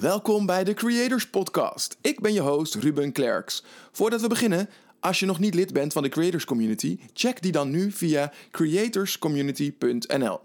Welkom bij de Creators Podcast. Ik ben je host Ruben Klerks. Voordat we beginnen, als je nog niet lid bent van de Creators Community, check die dan nu via creatorscommunity.nl.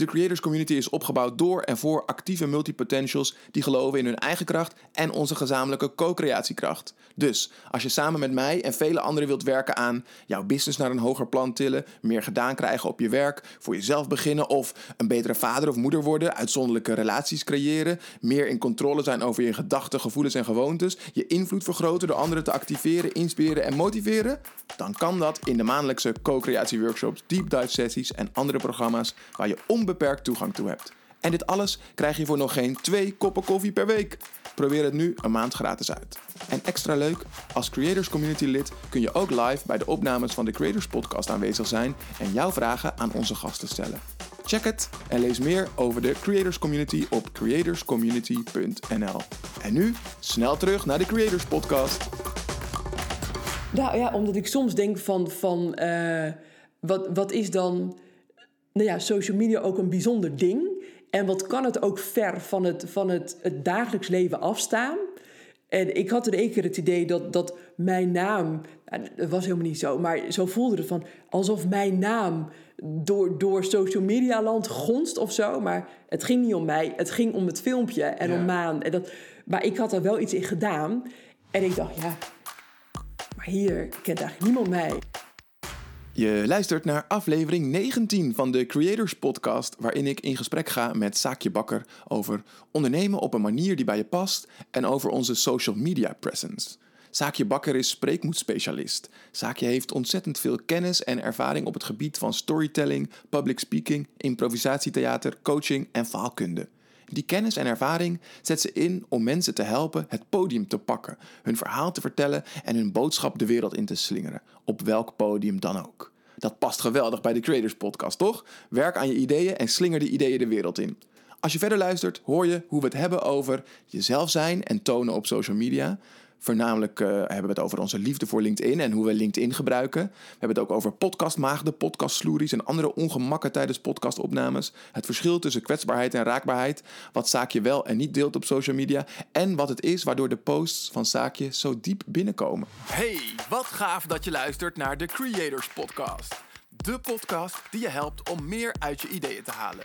De Creators Community is opgebouwd door en voor actieve multipotentials die geloven in hun eigen kracht en onze gezamenlijke co-creatiekracht. Dus als je samen met mij en vele anderen wilt werken aan jouw business naar een hoger plan tillen, meer gedaan krijgen op je werk, voor jezelf beginnen of een betere vader of moeder worden, uitzonderlijke relaties creëren, meer in controle zijn over je gedachten, gevoelens en gewoontes, je invloed vergroten door anderen te activeren, inspireren en motiveren, dan kan dat in de maandelijkse co-creatie workshops, deep dive sessies en andere programma's waar je onbeperkt toegang toe hebt. En dit alles krijg je voor nog geen twee koppen koffie per week. Probeer het nu een maand gratis uit. En extra leuk, als Creators Community lid kun je ook live bij de opnames van de Creators Podcast aanwezig zijn en jouw vragen aan onze gasten stellen. Check het en lees meer over de Creators Community op creatorscommunity.nl. En nu snel terug naar de Creators Podcast. Nou ja, omdat ik soms denk van, van uh, wat, wat is dan nou ja, social media ook een bijzonder ding? En wat kan het ook ver van het, van het, het dagelijks leven afstaan? En ik had in één keer het idee dat, dat mijn naam, dat was helemaal niet zo, maar zo voelde het van alsof mijn naam door, door social media land gonst of zo. Maar het ging niet om mij, het ging om het filmpje en om Maan. En dat, maar ik had er wel iets in gedaan. En ik dacht, ja, maar hier kent eigenlijk niemand mij. Je luistert naar aflevering 19 van de Creators Podcast, waarin ik in gesprek ga met Saakje Bakker over ondernemen op een manier die bij je past en over onze social media presence. Saakje Bakker is spreekmoedspecialist. Saakje heeft ontzettend veel kennis en ervaring op het gebied van storytelling, public speaking, improvisatietheater, coaching en faalkunde. Die kennis en ervaring zet ze in om mensen te helpen het podium te pakken, hun verhaal te vertellen en hun boodschap de wereld in te slingeren, op welk podium dan ook. Dat past geweldig bij de Creators Podcast, toch? Werk aan je ideeën en slinger de ideeën de wereld in. Als je verder luistert, hoor je hoe we het hebben over jezelf zijn en tonen op social media. Voornamelijk uh, hebben we het over onze liefde voor LinkedIn en hoe we LinkedIn gebruiken. We hebben het ook over podcastmaagden, podcastsloeries en andere ongemakken tijdens podcastopnames. Het verschil tussen kwetsbaarheid en raakbaarheid. Wat Zaakje wel en niet deelt op social media. En wat het is waardoor de posts van Zaakje zo diep binnenkomen. Hey, wat gaaf dat je luistert naar de Creators Podcast. De podcast die je helpt om meer uit je ideeën te halen.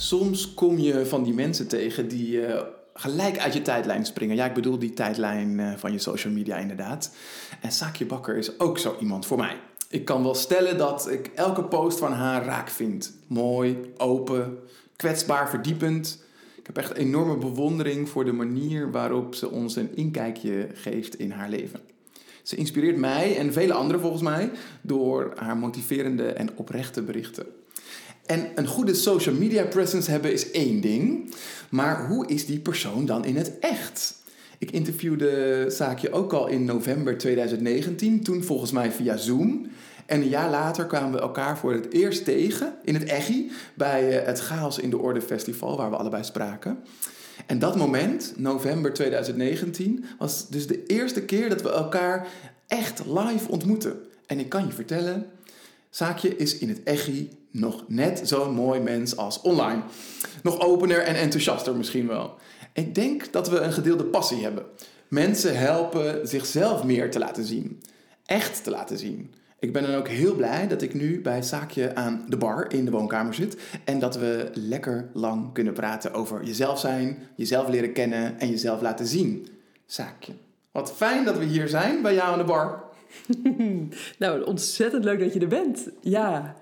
Soms kom je van die mensen tegen die uh, gelijk uit je tijdlijn springen. Ja, ik bedoel die tijdlijn uh, van je social media inderdaad. En Saakje Bakker is ook zo iemand voor mij. Ik kan wel stellen dat ik elke post van haar raak vind. Mooi, open, kwetsbaar, verdiepend. Ik heb echt enorme bewondering voor de manier waarop ze ons een inkijkje geeft in haar leven. Ze inspireert mij en vele anderen volgens mij door haar motiverende en oprechte berichten. En een goede social media presence hebben is één ding. Maar hoe is die persoon dan in het echt? Ik interviewde Zaakje ook al in november 2019, toen volgens mij via Zoom. En een jaar later kwamen we elkaar voor het eerst tegen in het Echi bij eh, het Chaos in de Orde Festival, waar we allebei spraken. En dat moment, november 2019, was dus de eerste keer dat we elkaar echt live ontmoeten. En ik kan je vertellen, Zaakje is in het Echi nog net zo'n mooi mens als online. Nog opener en enthousiaster misschien wel. Ik denk dat we een gedeelde passie hebben. Mensen helpen zichzelf meer te laten zien. Echt te laten zien. Ik ben dan ook heel blij dat ik nu bij Zaakje aan de bar in de woonkamer zit. En dat we lekker lang kunnen praten over jezelf zijn, jezelf leren kennen en jezelf laten zien. Zaakje. Wat fijn dat we hier zijn bij jou aan de bar. nou, ontzettend leuk dat je er bent. Ja.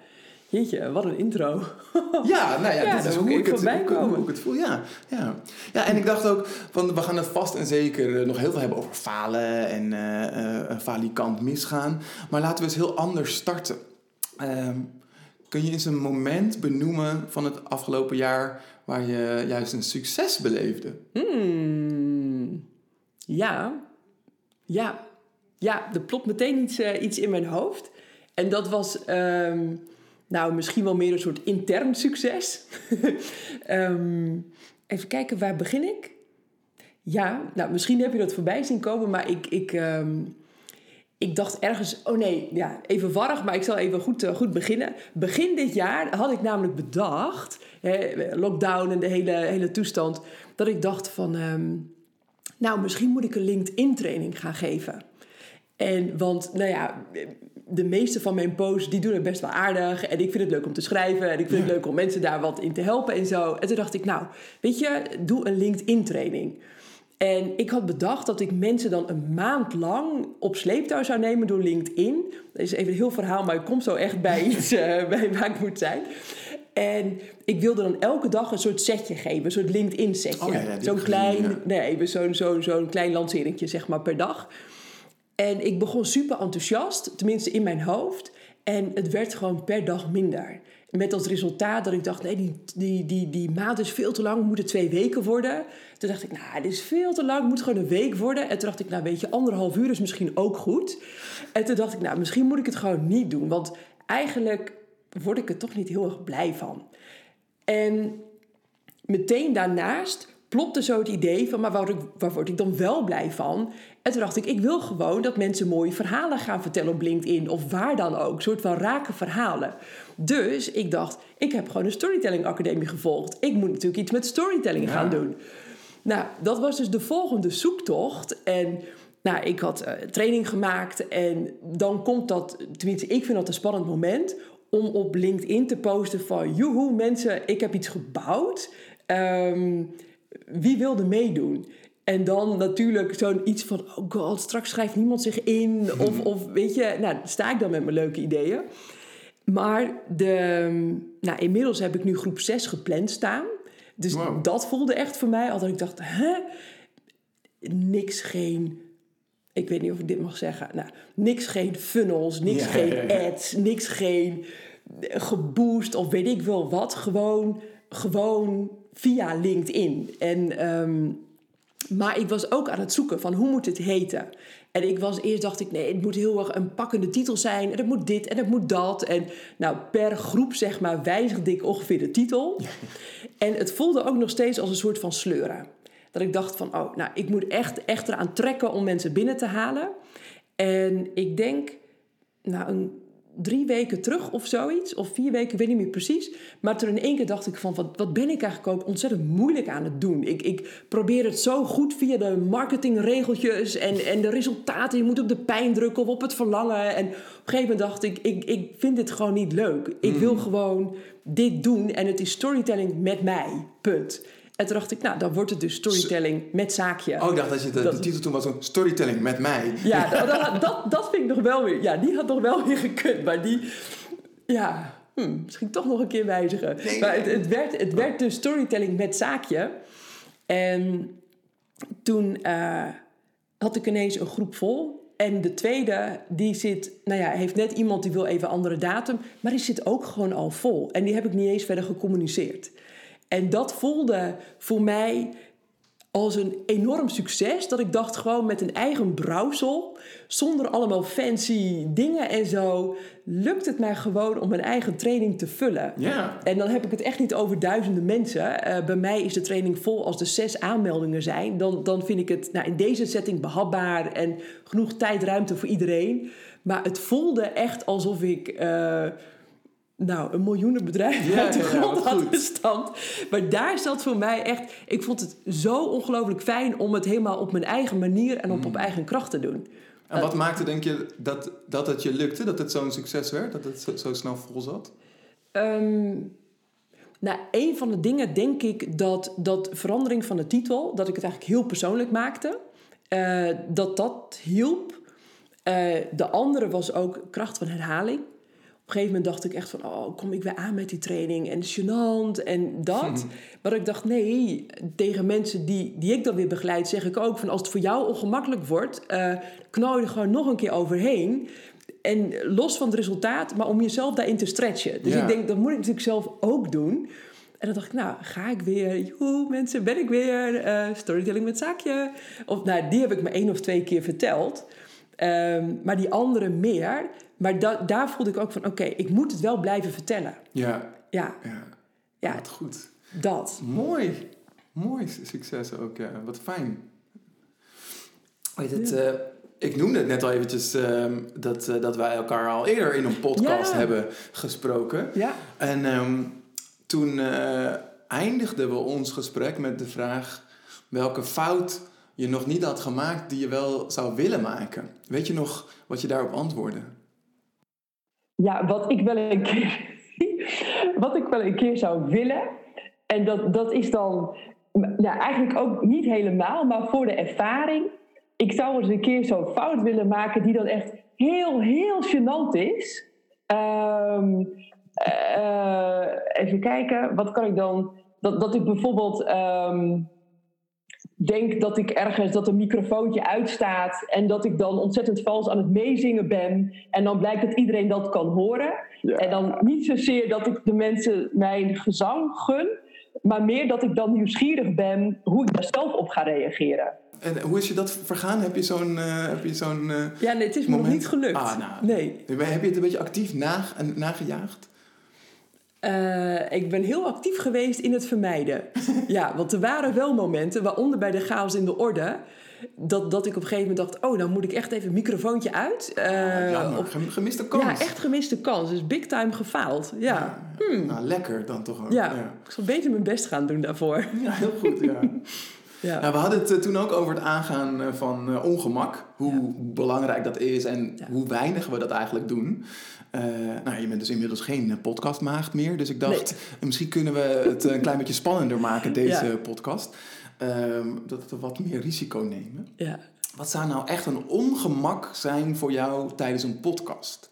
Jeetje, wat een intro. ja, nou ja, dit is hoe ik, het, hoe, hoe, ik het voel. Ja, ja. ja, en ik dacht ook, van, we gaan het vast en zeker eh, nog heel veel hebben over falen en uh, uh, falikant misgaan. Maar laten we eens heel anders starten. Uh, kun je eens een moment benoemen van het afgelopen jaar waar je juist een succes beleefde? Hmm. Ja, ja, ja, er plopt meteen iets, iets in mijn hoofd. En dat was ehm, nou misschien wel meer een soort intern succes. Ehm, even kijken, waar begin ik? Ja, nou misschien heb je dat voorbij zien komen, maar ik, ik, ehm, ik dacht ergens, oh nee, ja, even warrig, maar ik zal even goed, eh, goed beginnen. Begin dit jaar had ik namelijk bedacht, hè, lockdown en de hele, hele toestand, dat ik dacht van, nou misschien moet ik een LinkedIn training gaan geven. En want, nou ja, de meeste van mijn posts die doen het best wel aardig. En ik vind het leuk om te schrijven. En ik vind het leuk om mensen daar wat in te helpen en zo. En toen dacht ik, nou, weet je, doe een LinkedIn training. En ik had bedacht dat ik mensen dan een maand lang op sleeptouw zou nemen door LinkedIn. Dat is even een heel verhaal, maar ik kom zo echt bij iets uh, bij waar ik moet zijn. En ik wilde dan elke dag een soort setje geven, een soort LinkedIn setje. Oh zo'n klein, nee, zo'n zo'n zo'n klein lanceringje zeg maar per dag. En ik begon super enthousiast, tenminste in mijn hoofd. En het werd gewoon per dag minder. Met als resultaat dat ik dacht, nee, die, die, die, die maand is veel te lang, moet het twee weken worden. Toen dacht ik, nou, dit is veel te lang, moet gewoon een week worden. En toen dacht ik, nou weet je, anderhalf uur is misschien ook goed. En toen dacht ik, nou, misschien moet ik het gewoon niet doen. Want eigenlijk word ik er toch niet heel erg blij van. En meteen daarnaast plopte zo het idee van, maar waar, waar word ik dan wel blij van? En toen dacht ik, ik wil gewoon dat mensen mooie verhalen gaan vertellen op LinkedIn of waar dan ook. Een soort van rake verhalen. Dus ik dacht, ik heb gewoon een storytelling academie gevolgd. Ik moet natuurlijk iets met storytelling gaan doen. Nou, dat was dus de volgende zoektocht. En nou, ik had uh, training gemaakt en dan komt dat, tenminste ik vind dat een spannend moment om op LinkedIn te posten van... joehoe mensen, ik heb iets gebouwd. Um, wie wilde meedoen? En dan natuurlijk zo'n iets van, oh god, straks schrijft niemand zich in. Of, of weet je, nou, sta ik dan met mijn leuke ideeën. Maar de, nou, inmiddels heb ik nu groep 6 gepland staan. Dus dat voelde echt voor mij, altijd ik dacht, hè? Niks geen, ik weet niet of ik dit mag zeggen. Nou, niks geen funnels, niks geen ads, niks geen geboost of weet ik wel wat. Gewoon, gewoon via LinkedIn. En, um, maar ik was ook aan het zoeken van hoe moet het heten. En ik was eerst dacht ik, nee, het moet heel erg een pakkende titel zijn. En het moet dit en het moet dat. En nou, per groep zeg maar wijzigde ik ongeveer de titel. en het voelde ook nog steeds als een soort van sleuren. Dat ik dacht van, oh, nou, ik moet echt, echt eraan trekken om mensen binnen te halen. En ik denk, nou, een drie weken terug of zoiets, of vier weken, ik weet niet meer precies. Maar toen in één keer dacht ik van, wat, wat ben ik eigenlijk ook ontzettend moeilijk aan het doen. Ik, ik probeer het zo goed via de marketingregeltjes en, en de resultaten. Je moet op de pijn drukken of op het verlangen. En op een gegeven moment dacht ik, ik, ik vind dit gewoon niet leuk. Ik wil mm. gewoon dit doen en het is storytelling met mij, punt. En toen dacht ik, nou, dan wordt het dus storytelling met zaakje. Oh, ik dacht dat je de, de titel toen was een storytelling met mij. Ja, dat, dat, dat, vind ik nog wel weer... Ja, die had nog wel weer gekund. Maar die... Ja, hm, misschien toch nog een keer wijzigen. maar het, het, werd, het werd dus storytelling met zaakje. En toen uh, had ik ineens een groep vol. En de tweede, die zit, nou ja, heeft net iemand die wil even andere datum. Maar die zit ook gewoon al vol. En die heb ik niet eens verder gecommuniceerd. En dat voelde voor mij als een enorm succes. Dat ik dacht gewoon met een eigen brouwsel, zonder allemaal fancy dingen en zo, lukt het mij gewoon om mijn eigen training te vullen. Ja. En dan heb ik het echt niet over duizenden mensen. Uh, bij mij is de training vol als er zes aanmeldingen zijn. Dan, dan vind ik het nou, in deze setting behapbaar en genoeg tijd, ruimte voor iedereen. Maar het voelde echt alsof ik. Uh, nou, een miljoenenbedrijf ja, uit de grond had gestampt. Maar daar zat voor mij echt... Ik vond het zo ongelooflijk fijn om het helemaal op mijn eigen manier... en op, op mm. eigen kracht te doen. En wat maakte, denk je, dat, dat het je lukte? Dat het zo'n succes werd? Dat het zo, zo snel vol zat? Um, nou, een van de dingen denk ik dat, dat verandering van de titel... dat ik het eigenlijk heel persoonlijk maakte. Uh, dat dat hielp. Uh, de andere was ook kracht van herhaling een gegeven moment dacht ik echt van, oh, kom ik weer aan met die training en gênant en dat. Maar ik dacht, nee, tegen mensen die, die ik dan weer begeleid, zeg ik ook van, als het voor jou ongemakkelijk wordt, uh, knal je er gewoon nog een keer overheen. En los van het resultaat, maar om jezelf daarin te stretchen. Dus ik denk, dat moet ik natuurlijk zelf ook doen. En dan dacht ik, nou, ga ik weer. Joe, mensen, ben ik weer. eh, storytelling met zaakje. Of, nou, die heb ik me één of twee keer verteld. Ehm, maar die andere meer. Maar da- daar voelde ik ook van, oké, ik moet het wel blijven vertellen. Ja, Ja, ja. ja Wat goed. dat. Mooi. Mooi succes ook, ja. Wat fijn. Weet het, eh, ik noemde het net al eventjes ehm, dat, eh, dat wij elkaar al eerder in een podcast Ja. hebben gesproken. Ja, En ehm, toen eh, eindigden we ons gesprek met de vraag welke fout je nog niet had gemaakt die je wel zou willen maken. Weet je nog wat je daarop antwoordde? Ja, wat ik wel een keer, wat ik wel een keer zou willen. En dat, dat is dan nou, eigenlijk ook niet helemaal, maar voor de ervaring. Ik zou eens een keer zo'n fout willen maken die dan echt heel, heel gênant is. Ehm, eh, even kijken, wat kan ik dan? Dat, dat ik bijvoorbeeld ehm, denk dat ik ergens dat een microfoontje uitstaat en dat ik dan ontzettend vals aan het meezingen ben. En dan blijkt dat iedereen dat kan horen. En dan niet zozeer dat ik de mensen mijn gezang gun, maar meer dat ik dan nieuwsgierig ben hoe ik daar zelf op ga reageren. En hoe is je dat vergaan? Heb je zo'n eh, heb je zo'n eh, Ja, nee, het is me nog niet gelukt. Ah, nou. Nee. Heb je het een beetje actief nag- nagejaagd? Eh, ik ben heel actief geweest in het vermijden. ja, want er waren wel momenten, waaronder bij de chaos in de orde, dat, dat ik op een gegeven moment dacht: oh, dan moet ik echt even een microfoontje uit. Eh, Jammer, op- gem- gemiste kans. ja, echt gemiste kans. Dus big time gefaald. Ja. Hmm. Nou, lekker dan toch ook. Ja. ja. ik zal beter mijn best gaan doen daarvoor. Ja, heel goed, ja. Ja. Nou, we hadden het eh, toen ook over het aangaan eh, van eh, ongemak. Hoe belangrijk dat is en Ja. hoe weinig we dat eigenlijk doen. Nou, je bent dus inmiddels geen podcastmaagd meer. Dus ik dacht, misschien kunnen we het een klein beetje spannender maken, deze podcast. Ehm, dat we wat meer risico nemen. ja. Wat zou nou echt een ongemak zijn voor jou tijdens een podcast?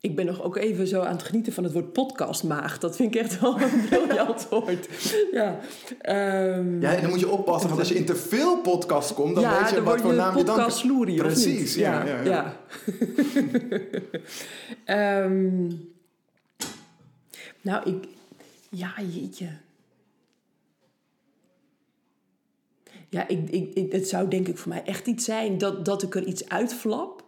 Ik ben nog ook even zo aan het genieten van het woord podcastmaag. Dat vind ik echt wel een briljant woord. Ja, Ehm, Ja, en dan moet je oppassen, want als je in te veel podcasts komt, dan ja, weet je dan wat voor je naam je dan... Precies, ja, ja, ja. Ehm, nou, ik... Ja, jeetje. Ja, ik, ik, ik, het zou denk ik voor mij echt iets zijn dat, dat ik er iets uitflap.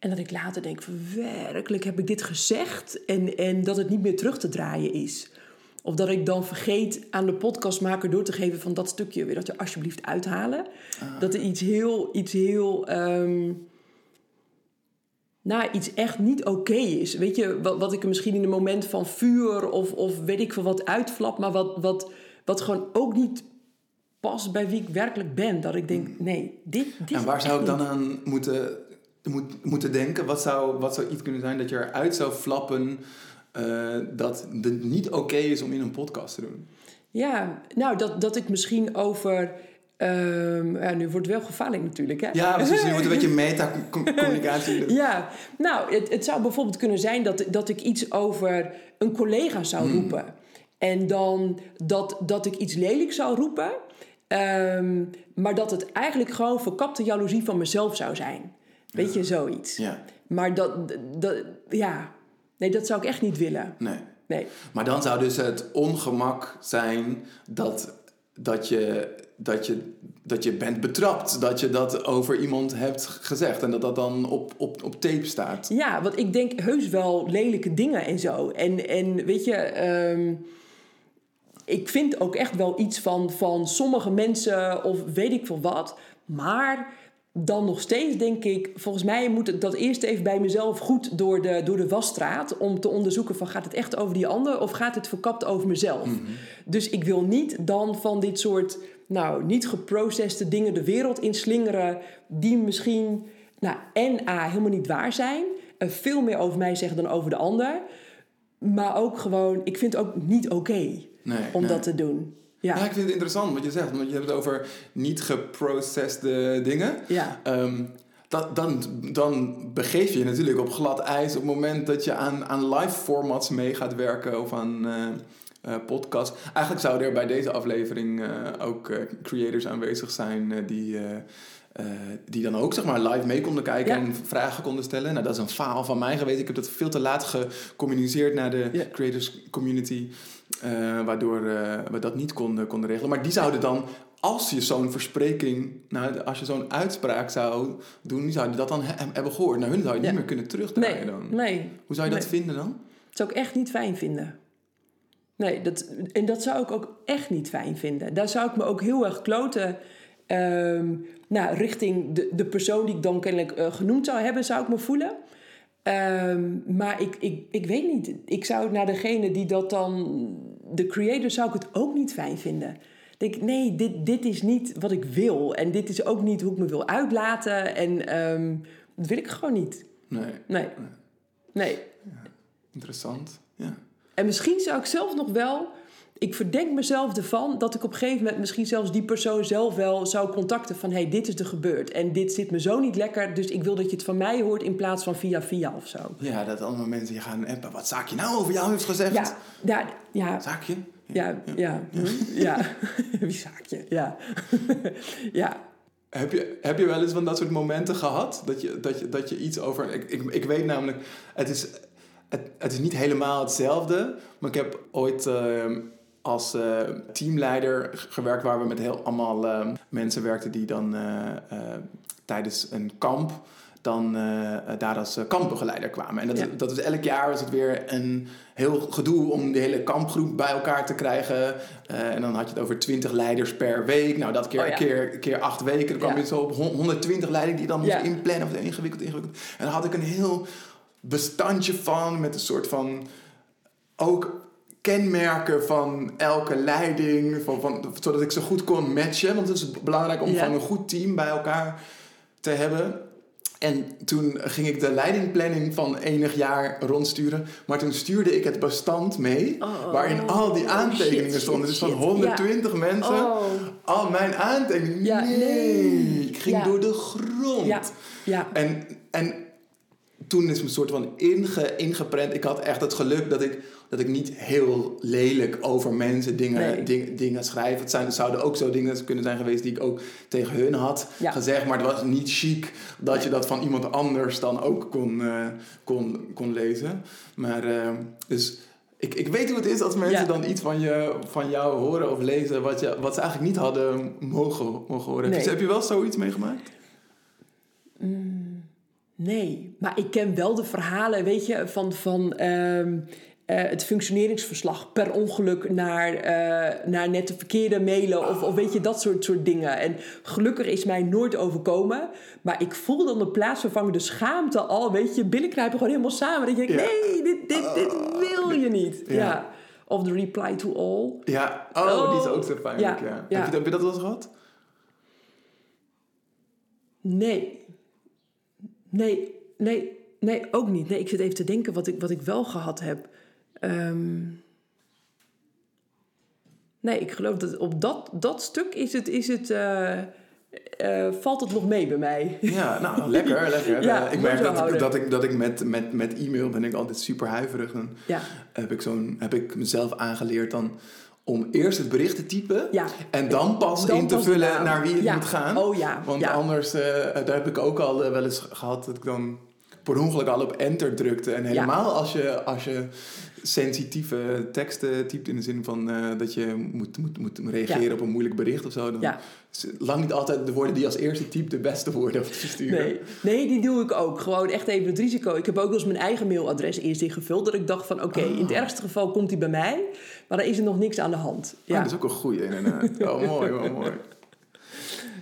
En dat ik later denk van werkelijk heb ik dit gezegd. En, en dat het niet meer terug te draaien is. Of dat ik dan vergeet aan de podcastmaker door te geven van dat stukje weer dat er alsjeblieft uithalen. Dat er iets heel, iets heel, ehm, nou, iets echt niet oké is. Weet je, wat, wat ik er misschien in een moment van vuur of, of weet ik veel wat uitflap, maar wat, wat, wat gewoon ook niet past bij wie ik werkelijk ben. Dat ik denk, nee, dit, dit En waar zou ik dan aan moeten, moet, moeten denken? Wat zou, wat zou iets kunnen zijn dat je eruit zou flappen eh, dat het niet oké is om in een podcast te doen? Ja, nou, dat, dat ik misschien over... ehm, ja, nu wordt het wel gevaarlijk natuurlijk, hè? Ja, precies. Je moet een beetje meta-communicatie doen. Ja, nou, het, het zou bijvoorbeeld kunnen zijn dat, dat ik iets over een collega zou roepen. En dan dat, dat ik iets lelijk zou roepen. ehm, maar dat het eigenlijk gewoon verkapte jaloezie van mezelf zou zijn. Weet je, zoiets. Ja, Maar dat, dat, ja, nee, dat zou ik echt niet willen. nee. Nee. Maar dan zou dus het ongemak zijn dat, dat, je, dat, je, dat je bent betrapt. Dat je dat over iemand hebt gezegd. En dat dat dan op, op, op tape staat. Ja, want ik denk heus wel lelijke dingen en zo. En, en weet je, ehm, ik vind ook echt wel iets van, van sommige mensen of weet ik veel wat. Maar dan nog steeds denk ik, volgens mij moet ik dat eerst even bij mezelf goed door de, door de wasstraat. Om te onderzoeken van gaat het echt over die ander of gaat het verkapt over mezelf. Dus ik wil niet dan van dit soort, nou, niet geprocesste dingen de wereld inslingeren. Die misschien, nou, en A, helemaal niet waar zijn. En veel meer over mij zeggen dan over de ander. Maar ook gewoon, ik vind het ook niet oké Nee, om nee. dat te doen. Ja, Ja, ik vind het interessant wat je zegt. Want je hebt het over niet geprocessede dingen. ja. Ehm, dat, dan, dan begeef je je natuurlijk op glad ijs op het moment dat je aan, aan live formats mee gaat werken of aan eh, podcasts. Eigenlijk zouden er bij deze aflevering eh, ook creators aanwezig zijn die, eh, die dan ook zeg maar, live mee konden kijken Ja. en vragen konden stellen. Nou, dat is een faal van mij geweest. Ik heb dat veel te laat gecommuniceerd naar de Ja. creators community, eh, waardoor eh, we dat niet konden, konden regelen. Maar die zouden dan, als je zo'n verspreking, nou, als je zo'n uitspraak zou doen, die zouden dat dan he- hebben gehoord. Nou, hun zou je Ja. niet meer kunnen terugdraaien Nee, dan. nee. Hoe zou je dat vinden dan? Dat zou ik echt niet fijn vinden. Nee, dat, en dat zou ik ook echt niet fijn vinden. Daar zou ik me ook heel erg kloten. Ehm, nou, richting de, de persoon die ik dan kennelijk eh, genoemd zou hebben, zou ik me voelen. Ehm, maar ik, ik, ik weet niet. Ik zou naar degene die dat dan. De creator zou ik het ook niet fijn vinden. Ik denk, nee, dit, dit is niet wat ik wil. En dit is ook niet hoe ik me wil uitlaten. En ehm, dat wil ik gewoon niet. Nee, Nee. Nee. interessant. Ja. En misschien zou ik zelf nog wel. Ik verdenk mezelf ervan dat ik op een gegeven moment misschien zelfs die persoon zelf wel zou contacten van hey, dit is er gebeurd en dit zit me zo niet lekker, dus ik wil dat je het van mij hoort in plaats van via via of zo. ja, dat allemaal mensen je gaan appen. Wat Zaakje nou over jou heeft gezegd? Ja, ja, ja, Zaakje? ja, ja, hm, ja. Wie zaakje? Ja, ja. Heb je, heb je wel eens van dat soort momenten gehad? Dat je, dat je, dat je iets over... Ik, ik, ik weet namelijk... Het is, het, het is niet helemaal hetzelfde. Maar ik heb ooit eh, als eh, teamleider gewerkt... waar we met heel allemaal eh, mensen werkten... die dan eh, tijdens een kamp... dan daar als kampbegeleider kwamen. En dat, Ja. dat was elk jaar was het weer een heel gedoe... om de hele kampgroep bij elkaar te krijgen. En dan had je het over 20 leiders per week. Nou, dat keer, Oh ja. keer, keer acht weken. Dan kwam je zo op hon- 120 leidingen die je dan moest inplannen. Of ingewikkeld, ingewikkeld. En dan had ik een heel bestandje van met een soort van ook kenmerken van elke leiding, van, van, zodat ik ze goed kon matchen. Want het is belangrijk om Ja. van een goed team bij elkaar te hebben. En toen ging ik de leidingplanning van enig jaar rondsturen. Maar toen stuurde ik het bestand mee. Oh, waarin al die oh, aantekeningen shit, stonden. Dus van shit. 120 mensen. Oh. Al mijn aantekeningen. Ja, nee. nee. Ik ging Ja. door de grond. En, en toen is me een soort van inge, ingeprent. Ik had echt het geluk dat ik, dat ik niet heel lelijk over mensen dingen, Nee. ding- dingen schrijf. Het, zijn, zouden ook zo dingen kunnen zijn geweest die ik ook tegen hun had Ja. gezegd. Maar het was niet chic dat je dat van iemand anders dan ook kon, eh, kon, kon lezen. Maar eh, dus... Ik, ik weet hoe het is als mensen Ja. dan iets van, je, van jou horen of lezen wat, je, wat ze eigenlijk niet hadden mogen, mogen horen. Nee. heb je wel zoiets meegemaakt? Nee, maar ik ken wel de verhalen, weet je, van, van ehm, eh, het functioneringsverslag per ongeluk naar, eh, naar net de verkeerde mailen of, of weet je, dat soort, soort dingen. En gelukkig is mij nooit overkomen, maar ik voel dan de plaatsvervangende schaamte al, weet je, binnenkruipen gewoon helemaal samen. Dat je denkt, Ja. nee, dit, dit, dit wil je niet. Ja. Ja. Of de reply to all. Ja, oh, die is Oh, ook zo pijnlijk. Ja, ja, Heb, je, heb je dat wel eens gehad? Nee. Nee, nee, nee, ook niet. Nee, ik zit even te denken wat ik, wat ik wel gehad heb. Ehm, nee, ik geloof dat op dat, dat stuk is het, is het, eh, eh, valt het nog mee bij mij. Ja, nou, lekker, lekker. Ja, Eh, ik merk dat, ik, dat ik, dat ik met, met, met e-mail ben ik altijd super huiverig. Dan Ja, heb ik, zo'n, heb ik mezelf aangeleerd dan om eerst het bericht te typen ja. en dan pas Dan in te pas vullen naar wie het Ja. moet gaan. Oh ja, Want ja. anders, eh, daar heb ik ook al eh, wel eens gehad dat ik dan per ongeluk al op enter drukte. En helemaal als, je, als je sensitieve teksten typt in de zin van eh, dat je moet, moet, moet reageren op een moeilijk bericht of zo. Dan is lang niet altijd de woorden die als eerste typt de beste woorden te sturen. Nee, nee, die doe ik ook. Gewoon echt even het risico. Ik heb ook wel eens mijn eigen mailadres eerst ingevuld. Dat ik dacht van oké, in het ergste geval komt die bij mij. Maar dan is er nog niks aan de hand. Ja. Ja, dat is ook een goeie inderdaad. Oh, mooi, oh, mooi.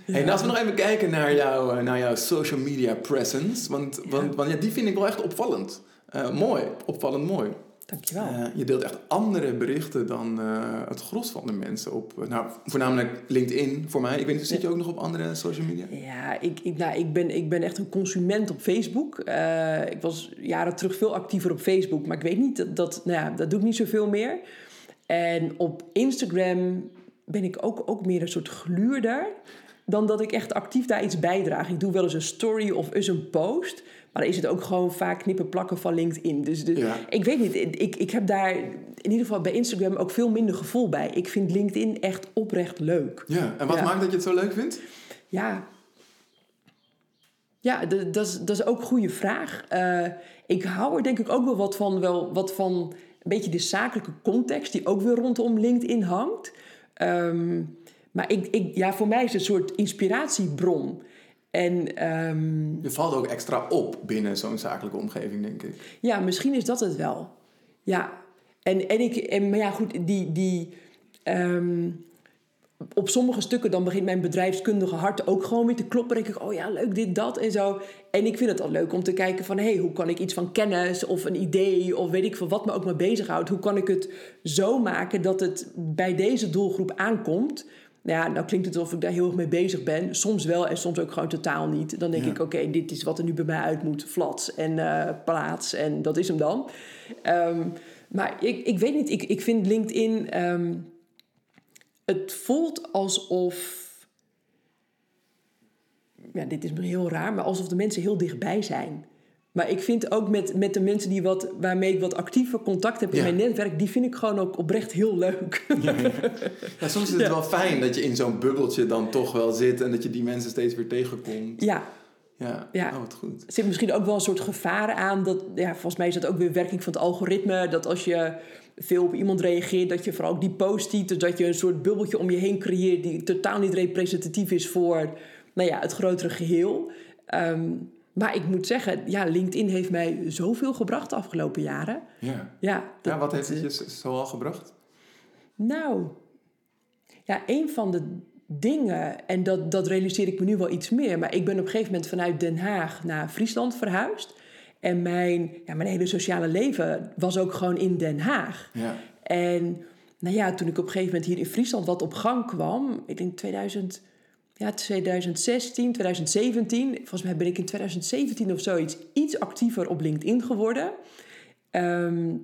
Hey, en als we nog even kijken naar, jou, eh, naar jouw social media presence. Want, want, want ja, die vind ik wel echt opvallend. Eh, mooi, opvallend mooi. dankjewel. Eh, je deelt echt andere berichten dan het gros van de mensen op, nou, voornamelijk LinkedIn voor mij. Ik weet niet, zit je ook nog op andere social media? Ja, ik, ik, nou, ik, ben, ik ben echt een consument op Facebook. Ik was jaren terug veel actiever op Facebook, maar ik weet niet, dat, dat, nou ja, dat doe ik niet zoveel meer. En op Instagram ben ik ook, ook meer een soort gluurder dan dat ik echt actief daar iets bijdraag. Ik doe wel eens een story of eens een post, maar dan is het ook gewoon vaak knippen plakken van LinkedIn. Dus, dus Ja. ik weet niet, ik, ik heb daar in ieder geval bij Instagram ook veel minder gevoel bij. Ik vind LinkedIn echt oprecht leuk. Ja, en wat Ja. maakt dat je het zo leuk vindt? Ja, Ja, dat is, ook een goede vraag. Eh, ik hou er denk ik ook wel wat van, wel wat van beetje de zakelijke context, die ook weer rondom LinkedIn hangt. Ehm, maar ik, ik, ja, voor mij is het een soort inspiratiebron. En ehm, Je valt ook extra op binnen zo'n zakelijke omgeving, denk ik. ja, misschien is dat het wel. Ja, en, en ik, en, maar ja, goed, die, die, ehm, op sommige stukken dan begint mijn bedrijfskundige hart ook gewoon weer te kloppen. Dan denk ik, oh ja, leuk, dit, dat en zo. En ik vind het al leuk om te kijken van, hé, hey, hoe kan ik iets van kennis of een idee of weet ik veel wat me ook maar bezighoudt. Hoe kan ik het zo maken dat het bij deze doelgroep aankomt? Nou ja, nou klinkt het alsof ik daar heel erg mee bezig ben. Soms wel en soms ook gewoon totaal niet. Dan denk Ja. ik, oké, dit is wat er nu bij mij uit moet. Flats en eh, plaats en dat is hem dan. Ehm, maar ik, ik weet niet, ik, ik vind LinkedIn... ehm, het voelt alsof... Ja, dit is heel raar, maar alsof de mensen heel dichtbij zijn. Maar ik vind ook met, met de mensen die wat, waarmee ik wat actiever contact heb in Ja. mijn netwerk... die vind ik gewoon ook oprecht heel leuk. Ja, soms is het Ja. wel fijn dat je in zo'n bubbeltje dan toch wel zit en dat je die mensen steeds weer tegenkomt. ja, Ja, Ja. oh, wat goed. er zit misschien ook wel een soort gevaar aan. Dat, ja, volgens mij is dat ook weer werking van het algoritme. Dat als je veel op iemand reageert, dat je vooral ook die post ziet. Dus dat je een soort bubbeltje om je heen creëert die totaal niet representatief is voor nou ja, het grotere geheel. Ehm, maar ik moet zeggen, ja, LinkedIn heeft mij zoveel gebracht de afgelopen jaren. Ja. Ja, dat- ja, wat heeft het eh, je zo- zoal gebracht? Nou, ja, een van de dingen, en dat, dat realiseer ik me nu wel iets meer, maar ik ben op een gegeven moment vanuit Den Haag naar Friesland verhuisd. En mijn, ja, mijn hele sociale leven was ook gewoon in Den Haag. Ja. En nou ja, toen ik op een gegeven moment hier in Friesland wat op gang kwam, ik denk 2000, ja, 2016, 2017, volgens mij ben ik in 2017 of zoiets iets actiever op LinkedIn geworden. Ehm,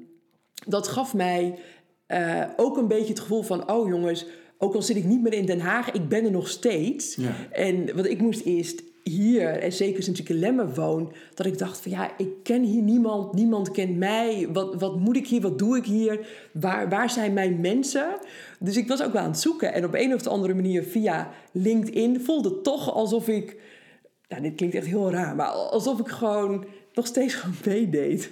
dat gaf mij eh, ook een beetje het gevoel van, oh jongens, ook al zit ik niet meer in Den Haag, ik ben er nog steeds. Ja. En want ik moest eerst hier, en zeker sinds ik in Lemmer woon, dat ik dacht van ja, ik ken hier niemand, niemand kent mij. Wat, wat moet ik hier, wat doe ik hier? Waar, waar zijn mijn mensen? Dus ik was ook wel aan het zoeken. En op een of andere manier via LinkedIn voelde het toch alsof ik, nou dit klinkt echt heel raar, maar alsof ik gewoon nog steeds gewoon meedeed.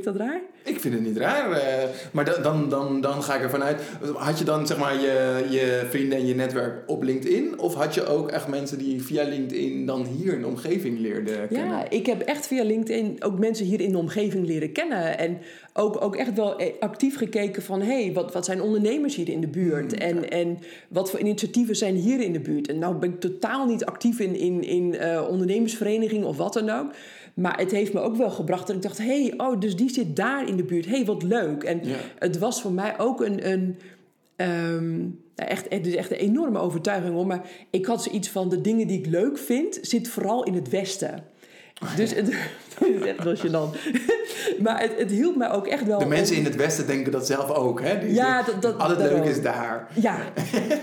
Klinkt dat raar? Ik vind het niet raar, eh, maar da- dan, dan, dan ga ik ervan uit. Had je dan zeg maar je, je vrienden en je netwerk op LinkedIn? Of had je ook echt mensen die via LinkedIn dan hier in de omgeving leerden kennen? Ja, ik heb echt via LinkedIn ook mensen hier in de omgeving leren kennen. En ook, ook echt wel eh, actief gekeken van... hé, hey, wat, wat zijn ondernemers hier in de buurt? Mm, en, en wat voor initiatieven zijn hier in de buurt? En nou ben ik totaal niet actief in, in, in eh, ondernemersverenigingen of wat dan ook. Maar het heeft me ook wel gebracht dat ik dacht... hé, hey, oh, dus die zit daar in de buurt. Hé, hey, wat leuk. En Ja. het was voor mij ook een... een ehm, nou, echt, het is echt een enorme overtuiging hoor. Maar ik had zoiets van: de dingen die ik leuk vind, zit vooral in het Westen. Dus het, dat is echt wel gênant. maar het, het hielp mij ook echt wel. De mensen om- in het Westen denken dat zelf ook, hè? Die Ja, dat- dat- al het is daar. Ja,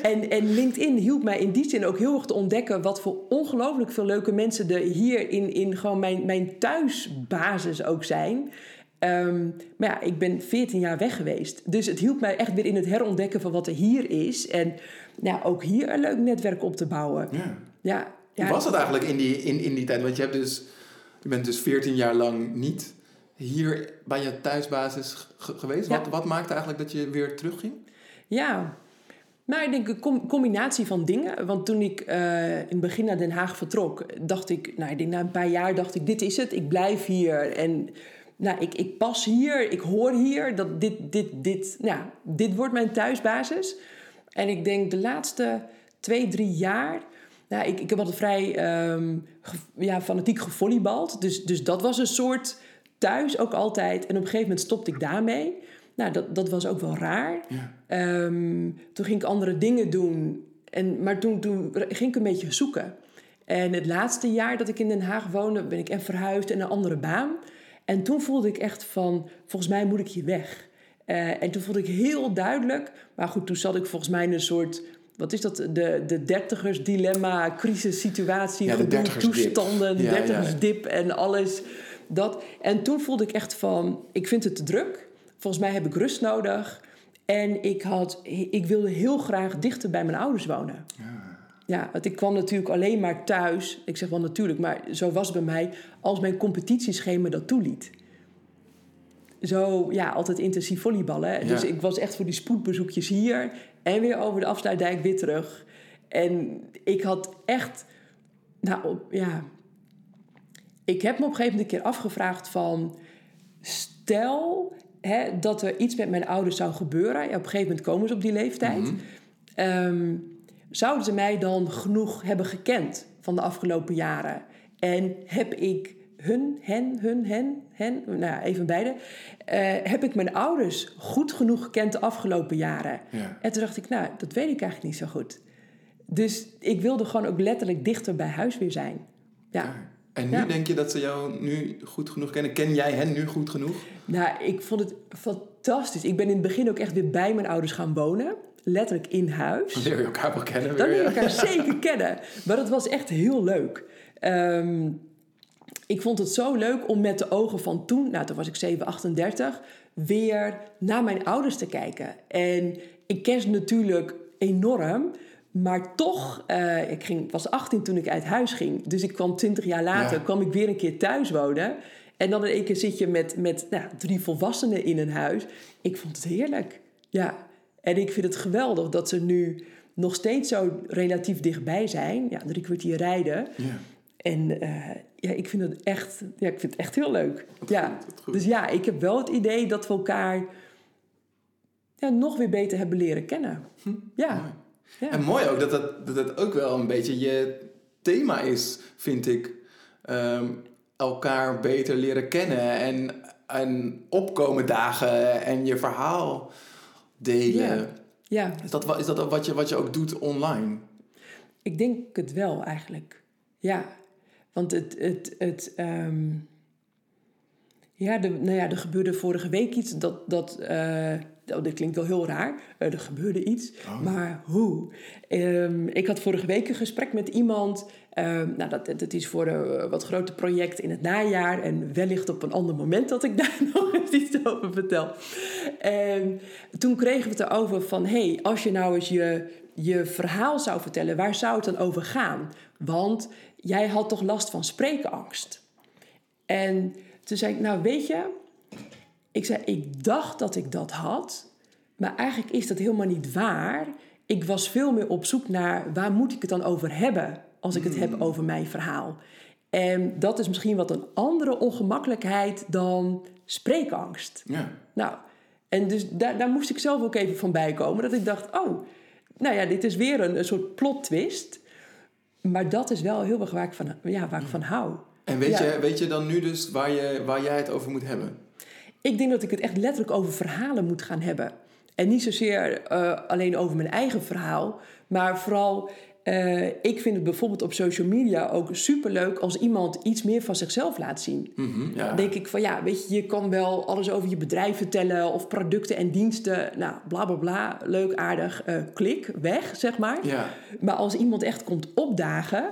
en, en LinkedIn hielp mij in die zin ook heel erg te ontdekken wat voor ongelooflijk veel leuke mensen er hier in, in gewoon mijn, mijn thuisbasis ook zijn. Ehm, maar ja, ik ben 14 jaar weg geweest. Dus het hielp mij echt weer in het herontdekken van wat er hier is. En nou, ook hier een leuk netwerk op te bouwen. Ja. Ja, ja, Hoe was het eigenlijk in die, in, in die tijd? Want je, hebt dus, je bent dus 14 jaar lang niet hier bij je thuisbasis ge- geweest. Ja. Wat, wat maakte eigenlijk dat je weer terugging? Ja, nou, ik denk een com- combinatie van dingen. Want toen ik eh, in het begin naar Den Haag vertrok, dacht ik, nou, ik denk na een paar jaar dacht ik, dit is het, ik blijf hier. En nou, ik, ik pas hier, ik hoor hier, dat dit, dit, dit, nou, dit wordt mijn thuisbasis. En ik denk de laatste twee, drie jaar. Nou, ik, ik heb altijd vrij ehm, ge- ja, fanatiek gevolleybald. Dus, dus dat was een soort thuis ook altijd. En op een gegeven moment stopte ik daarmee. Nou, dat, dat was ook wel raar. Ja. Ehm, toen ging ik andere dingen doen. En, maar toen, toen ging ik een beetje zoeken. En het laatste jaar dat ik in Den Haag woonde, ben ik even verhuisd en een andere baan. En toen voelde ik echt van, volgens mij moet ik hier weg. Eh, en toen voelde ik heel duidelijk, maar goed, toen zat ik volgens mij in een soort, wat is dat, de, de dertigers dilemma, crisissituatie, Ja, de toestanden, Ja, ja. dertigersdip en alles. Dat. En toen voelde ik echt van, ik vind het te druk. Volgens mij heb ik rust nodig. En ik, had, ik wilde heel graag dichter bij mijn ouders wonen. Ja, want ik kwam natuurlijk alleen maar thuis. Ik zeg wel natuurlijk, maar zo was het bij mij. Als mijn competitieschema dat toeliet. Zo, ja, altijd intensief volleyballen. Ja. Dus ik was echt voor die spoedbezoekjes hier. En weer over de afsluitdijk weer terug. En ik had echt... Nou, ja... Ik heb me op een gegeven moment een keer afgevraagd van... Stel hè, dat er iets met mijn ouders zou gebeuren. Ja, op een gegeven moment komen ze op die leeftijd. Ehm, zouden ze mij dan genoeg hebben gekend van de afgelopen jaren? En heb ik hun, hen, hun, hen, hen, nou ja, even beide. eh, heb ik mijn ouders goed genoeg gekend de afgelopen jaren? Ja. En toen dacht ik, nou, dat weet ik eigenlijk niet zo goed. Dus ik wilde gewoon ook letterlijk dichter bij huis weer zijn. Ja. En nu Ja. denk je dat ze jou nu goed genoeg kennen? Ken jij hen nu goed genoeg? Nou, ik vond het fantastisch. Ik ben in het begin ook echt weer bij mijn ouders gaan wonen. Letterlijk in huis. Dan leer je elkaar wel kennen Dan leer je ja. elkaar zeker kennen. Maar dat was echt heel leuk. Ehm, ik vond het zo leuk om met de ogen van toen, nou toen was ik 7, 38, weer naar mijn ouders te kijken. En ik ken ze natuurlijk enorm, maar toch, eh, ik ging, was 18 toen ik uit huis ging. Dus ik kwam 20 jaar later, Ja. kwam ik weer een keer thuis wonen. En dan in één keer zit je met, met nou, drie volwassenen in een huis. Ik vond het heerlijk. Ja, en ik vind het geweldig dat ze nu nog steeds zo relatief dichtbij zijn. Ja, drie kwartier rijden. Ja. En eh, ja, ik vind het echt, ja, ik vind het echt heel leuk. Ja. goed. Dus ja, ik heb wel het idee dat we elkaar ja, nog weer beter hebben leren kennen. Ja. Mooi. ja. En mooi ook dat dat, dat ook wel een beetje je thema is, vind ik. Ehm, elkaar beter leren kennen en, en opkomen dagen en je verhaal delen. Ja. ja, Is dat, is dat wat je, wat je ook doet online? ik denk het wel eigenlijk. Ja, want het, het, het ehm, ja, de, nou ja, er gebeurde vorige week iets dat, dat, eh, oh, dit klinkt wel heel raar, Eh, er gebeurde iets, Oh. maar hoe? Ehm, ik had vorige week een gesprek met iemand, ehm, nou dat, dat is voor een wat groter project in het najaar en wellicht op een ander moment dat ik daar nog eens iets over vertel. En toen kregen we het erover van, hey, als je nou eens je, je verhaal zou vertellen, waar zou het dan over gaan? Want jij had toch last van spreekangst? En toen zei ik, nou weet je, ik zei, ik dacht dat ik dat had, maar eigenlijk is dat helemaal niet waar. Ik was veel meer op zoek naar waar moet ik het dan over hebben als ik het heb over mijn verhaal. En dat is misschien wat een andere ongemakkelijkheid dan spreekangst. Ja. Nou, en dus daar, daar moest ik zelf ook even van bijkomen. Dat ik dacht, oh, nou ja, dit is weer een, een soort plot twist. Maar dat is wel heel erg waar ik van, ja, waar ik van hou. En weet, Ja. je, weet je dan nu dus waar, je, waar jij het over moet hebben? Ik denk dat ik het echt letterlijk over verhalen moet gaan hebben. En niet zozeer eh, alleen over mijn eigen verhaal, maar vooral. Eh, ik vind het bijvoorbeeld op social media ook superleuk als iemand iets meer van zichzelf laat zien. Ja. Dan denk ik van ja, weet je, je kan wel alles over je bedrijf vertellen of producten en diensten. Nou, bla bla bla, leuk, aardig, eh, klik, weg, zeg maar. Ja. Maar als iemand echt komt opdagen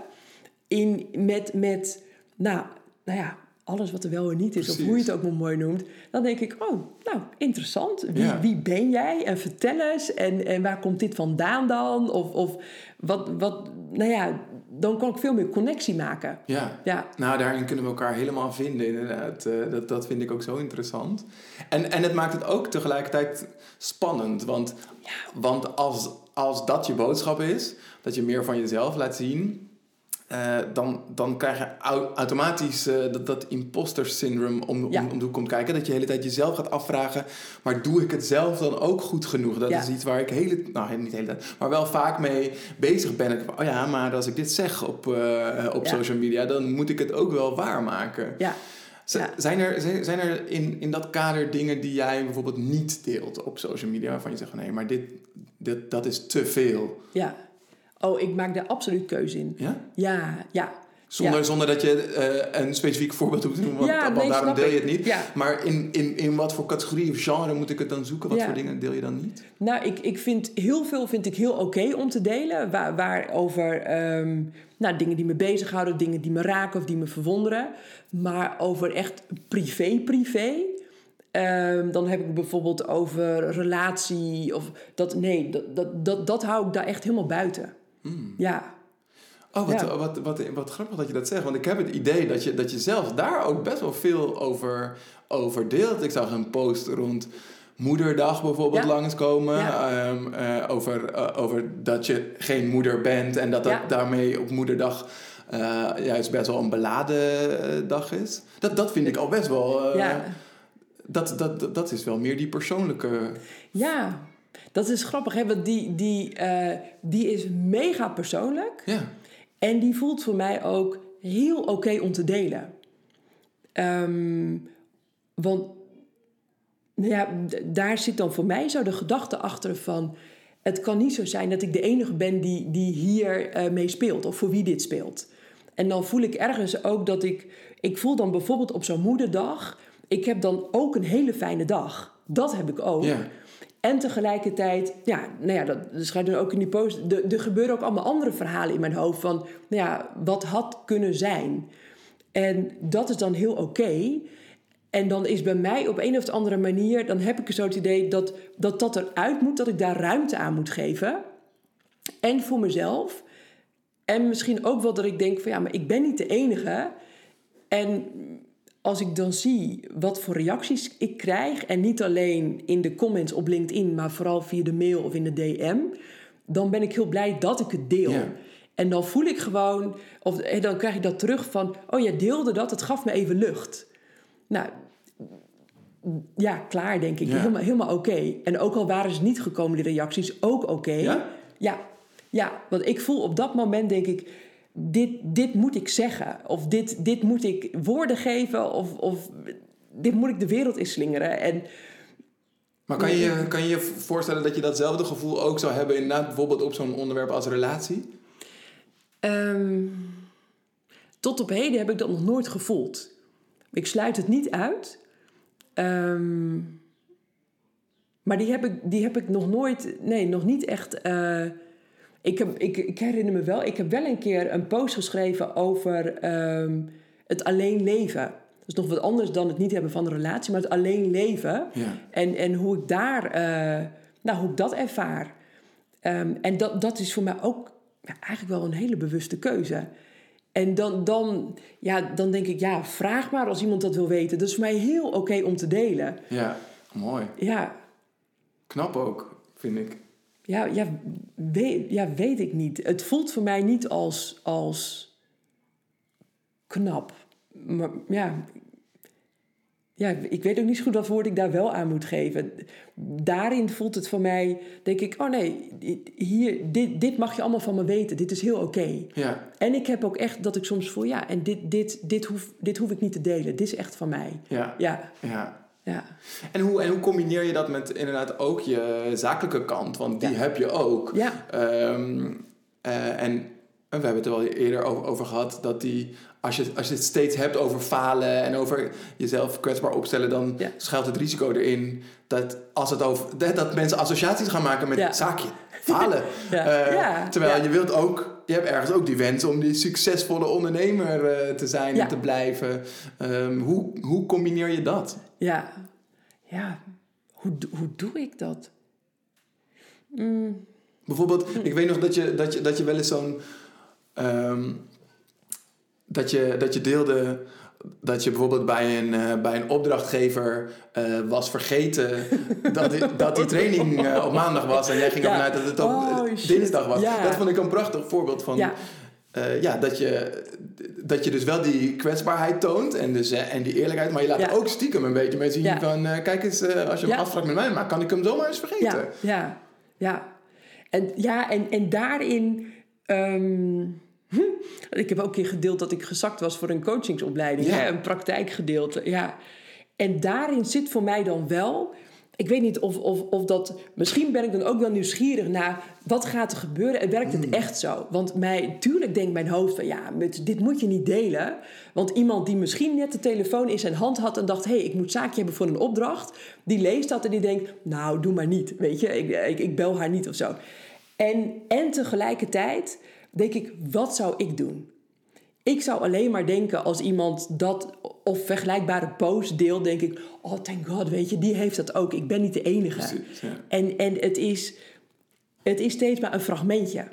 in, met, met nou, nou ja, alles wat er wel en niet is, Precies. of hoe je het ook maar mooi noemt, dan denk ik, oh, nou, interessant. Wie, Ja. wie ben jij? En vertel eens. En, en waar komt dit vandaan dan? Of, of wat, wat, nou ja, dan kan ik veel meer connectie maken. Ja. Ja, Nou, daarin kunnen we elkaar helemaal vinden, inderdaad. Eh, dat, dat vind ik ook zo interessant. En, en het maakt het ook tegelijkertijd spannend. Want, want als, als dat je boodschap is, dat je meer van jezelf laat zien... eh, dan, dan krijg je au- automatisch eh, dat, dat imposter syndrome om, Ja. om, om de hoek komt kijken. Dat je de hele tijd jezelf gaat afvragen... maar doe ik het zelf dan ook goed genoeg? Dat Ja. is iets waar ik hele, nou niet de hele tijd, maar wel vaak mee bezig ben. Ik, oh ja, maar als ik dit zeg op, eh, op Ja. social media... dan moet ik het ook wel waarmaken. ja. Zijn er, zijn, er in, in dat kader dingen die jij bijvoorbeeld niet deelt op social media... waarvan je zegt van nee, maar dit, dit, dat is te veel? ja. Oh, ik maak daar absoluut keuze in. Ja? Ja, ja. Zonder, Ja. zonder dat je eh, een specifiek voorbeeld hoeft te noemen, want, Ja, nee, daarom deel je het niet. Ja. Maar in, in, in wat voor categorie of genre moet ik het dan zoeken? Wat voor dingen deel je dan niet? Nou, ik, ik vind heel veel vind ik heel oké om te delen. Waar, waar over ehm, nou, dingen die me bezighouden, dingen die me raken of die me verwonderen. Maar over echt privé-privé. ehm, dan heb ik bijvoorbeeld over relatie of dat. Nee, dat, dat, dat, dat hou ik daar echt helemaal buiten. Ja, Oh, wat, Ja. wat, wat, wat, grappig dat je dat zegt. Want ik heb het idee dat je, dat je zelf daar ook best wel veel over, over deelt. Ik zag een post rond Moederdag bijvoorbeeld Ja. langskomen. Ja. ehm, eh, over, eh, over dat je geen moeder bent. En dat dat Ja. daarmee op Moederdag eh, juist best wel een beladen dag is. Dat, dat vind ik al best wel... dat, dat, dat is wel meer die persoonlijke... ja, dat is grappig, hè? Want die, die, eh, die is mega persoonlijk. Ja, En die voelt voor mij ook heel oké om te delen. Ehm, want nou ja, daar zit dan voor mij zo de gedachte achter van... het kan niet zo zijn dat ik de enige ben die, die hier eh, mee speelt... of voor wie dit speelt. En dan voel ik ergens ook dat ik... Ik voel dan bijvoorbeeld op zo'n moederdag... ik heb dan ook een hele fijne dag. Dat heb ik ook. ja. En tegelijkertijd, ja, nou ja, dat schrijft dan ook in die post. Er, er gebeuren ook allemaal andere verhalen in mijn hoofd van, nou ja, wat had kunnen zijn. En dat is dan heel oké. En dan is bij mij op een of andere manier, dan heb ik zo het idee dat, dat dat eruit moet, dat ik daar ruimte aan moet geven. En voor mezelf. En misschien ook wel dat ik denk van ja, maar ik ben niet de enige. En als ik dan zie wat voor reacties ik krijg, en niet alleen in de comments op LinkedIn, maar vooral via de mail of in de DM, dan ben ik heel blij dat ik het deel. Ja. En dan voel ik gewoon, of dan krijg ik dat terug van, oh jij deelde dat, het gaf me even lucht. Nou, ja, klaar denk ik. Ja. Helemaal, helemaal oké. En ook al waren ze niet gekomen, die reacties, ook oké. Ja? Ja, ja, want ik voel op dat moment, denk ik, dit, dit moet ik zeggen. Of dit, dit moet ik woorden geven. Of, of dit moet ik de wereld inslingeren. En Maar kan je, je- kan je je voorstellen dat je datzelfde gevoel ook zou hebben... inderdaad bijvoorbeeld op zo'n onderwerp als relatie? ehm, tot op heden heb ik dat nog nooit gevoeld. Ik sluit het niet uit. Ehm, maar die heb, ik, die heb ik nog nooit, nee, nog niet echt. eh, ik, heb, ik, ik herinner me wel, ik heb wel een keer een post geschreven over ehm, het alleen leven. Dat is nog wat anders dan het niet hebben van een relatie, maar het alleen leven. Ja. En, en hoe ik daar, eh, nou, hoe ik dat ervaar. Ehm, en dat, dat is voor mij ook ja, eigenlijk wel een hele bewuste keuze. En dan, dan, ja, dan denk ik, ja, vraag maar als iemand dat wil weten. Dat is voor mij heel oké om te delen. Ja, mooi. Ja, Knap ook, vind ik. Ja, ja, weet, ja, weet ik niet. Het voelt voor mij niet als, als knap. Maar ja, ja, ik weet ook niet zo goed wat woord ik daar wel aan moet geven. Daarin voelt het voor mij, denk ik, oh nee, hier, dit, dit mag je allemaal van me weten. Dit is heel oké. Ja, En ik heb ook echt dat ik soms voel, ja, en dit, dit, dit, hoef, dit hoef ik niet te delen. Dit is echt van mij. ja, Ja, ja. Ja. En hoe, en hoe combineer je dat met inderdaad ook je zakelijke kant? Want die Ja. heb je ook. Ja. Eh, en we hebben het er wel eerder over, over gehad dat die, als je, als je het steeds hebt over falen en over jezelf kwetsbaar opstellen, dan Ja. schuilt het risico erin dat, als het over, dat, dat mensen associaties gaan maken met Ja. het zaakje. Falen. Ja. Eh, Ja. Terwijl je wilt ook, je hebt ergens ook die wens om die succesvolle ondernemer eh, te zijn Ja. en te blijven. Ehm, hoe, hoe combineer je dat? Ja, ja. Hoe, hoe doe ik dat? Mm, Bijvoorbeeld, ik weet nog dat je, dat je, dat je wel eens zo'n. ehm, dat, je, dat je deelde dat je bijvoorbeeld bij een, eh, bij een opdrachtgever eh, was vergeten dat die, dat die training eh, op maandag was en jij ging Ja. ervan uit dat het op Oh, dinsdag was. Ja. Dat vond ik een prachtig voorbeeld van. Ja. ja, dat je, dat je dus wel die kwetsbaarheid toont en, dus, en die eerlijkheid, maar je laat ook stiekem een beetje mee zien van, kijk eens, als je een Ja. afspraak met mij maakt, kan ik hem zomaar eens vergeten. ja, ja, ja. En, ja, en, en daarin... ehm, hm, ik heb ook een keer gedeeld dat ik gezakt was voor een coachingsopleiding. Ja. Hè, een praktijkgedeelte, ja. En daarin zit voor mij dan wel... Ik weet niet of, of, of dat... Misschien ben ik dan ook wel nieuwsgierig naar... wat gaat er gebeuren en werkt het echt zo? Want mij, tuurlijk denkt mijn hoofd van... ja, met, dit moet je niet delen. Want iemand die misschien net de telefoon in zijn hand had... en dacht, hé, hey, ik moet zaakje hebben voor een opdracht... die leest dat en die denkt... nou, doe maar niet, weet je. Ik, ik, ik bel haar niet of zo. En, en tegelijkertijd denk ik, wat zou ik doen? Ik zou alleen maar denken als iemand dat of vergelijkbare post deelt, denk ik, oh thank god, weet je, die heeft dat ook. Ik ben niet de enige. Precies, ja. En, en het, is, het is steeds maar een fragmentje.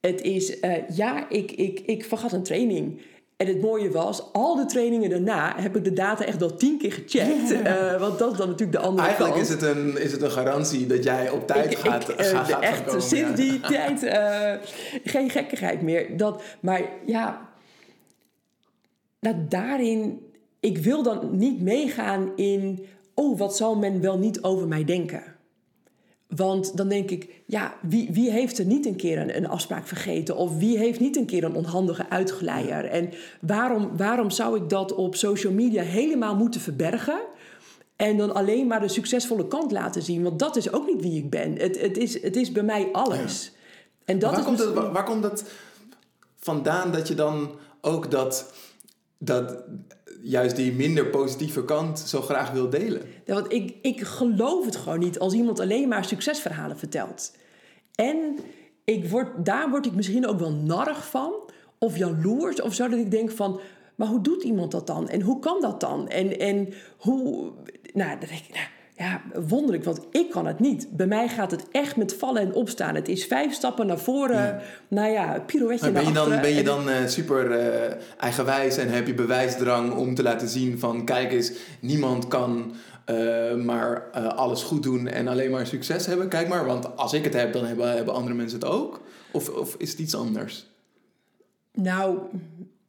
Het is, eh, ja, ik, ik, ik vergat een training. En het mooie was, al de trainingen daarna heb ik de data echt al tien keer gecheckt. Eh, want dat is dan natuurlijk de andere Eigenlijk kant. is het, een, is het een garantie dat jij op tijd Ik- gaat, ik, eh, gaat, gaat echt komen, sinds ja. die tijd eh, geen gekkigheid meer. Dat, maar ja, nou, daarin, ik wil dan niet meegaan in, oh, wat zal men wel niet over mij denken? Want dan denk ik, ja, wie, wie heeft er niet een keer een, een afspraak vergeten? Of wie heeft niet een keer een onhandige uitgeleier? En waarom, waarom zou ik dat op social media helemaal moeten verbergen? En dan alleen maar de succesvolle kant laten zien? Want dat is ook niet wie ik ben. Het, het, is, het is bij mij alles. En dat waar, is komt misschien- waar, waar komt dat vandaan dat je dan ook dat, dat juist die minder positieve kant zo graag wil delen? Want ik, ik geloof het gewoon niet als iemand alleen maar succesverhalen vertelt. En ik word, daar word ik misschien ook wel narrig van. Of jaloers of zo. Dat ik denk van, maar hoe doet iemand dat dan? En hoe kan dat dan? En, en hoe... Nou, dan denk ik, nou, ja, wonderlijk, want ik kan het niet. Bij mij gaat het echt met vallen en opstaan. Het is vijf stappen naar voren. Nou ja, pirouetje ben je dan, ben je dan eh, super eh, eigenwijs en heb je bewijsdrang om te laten zien van kijk eens, niemand kan eh, maar alles goed doen en alleen maar succes hebben. Kijk maar, want als ik het heb, dan hebben, hebben andere mensen het ook. Of, of is het iets anders? Nou,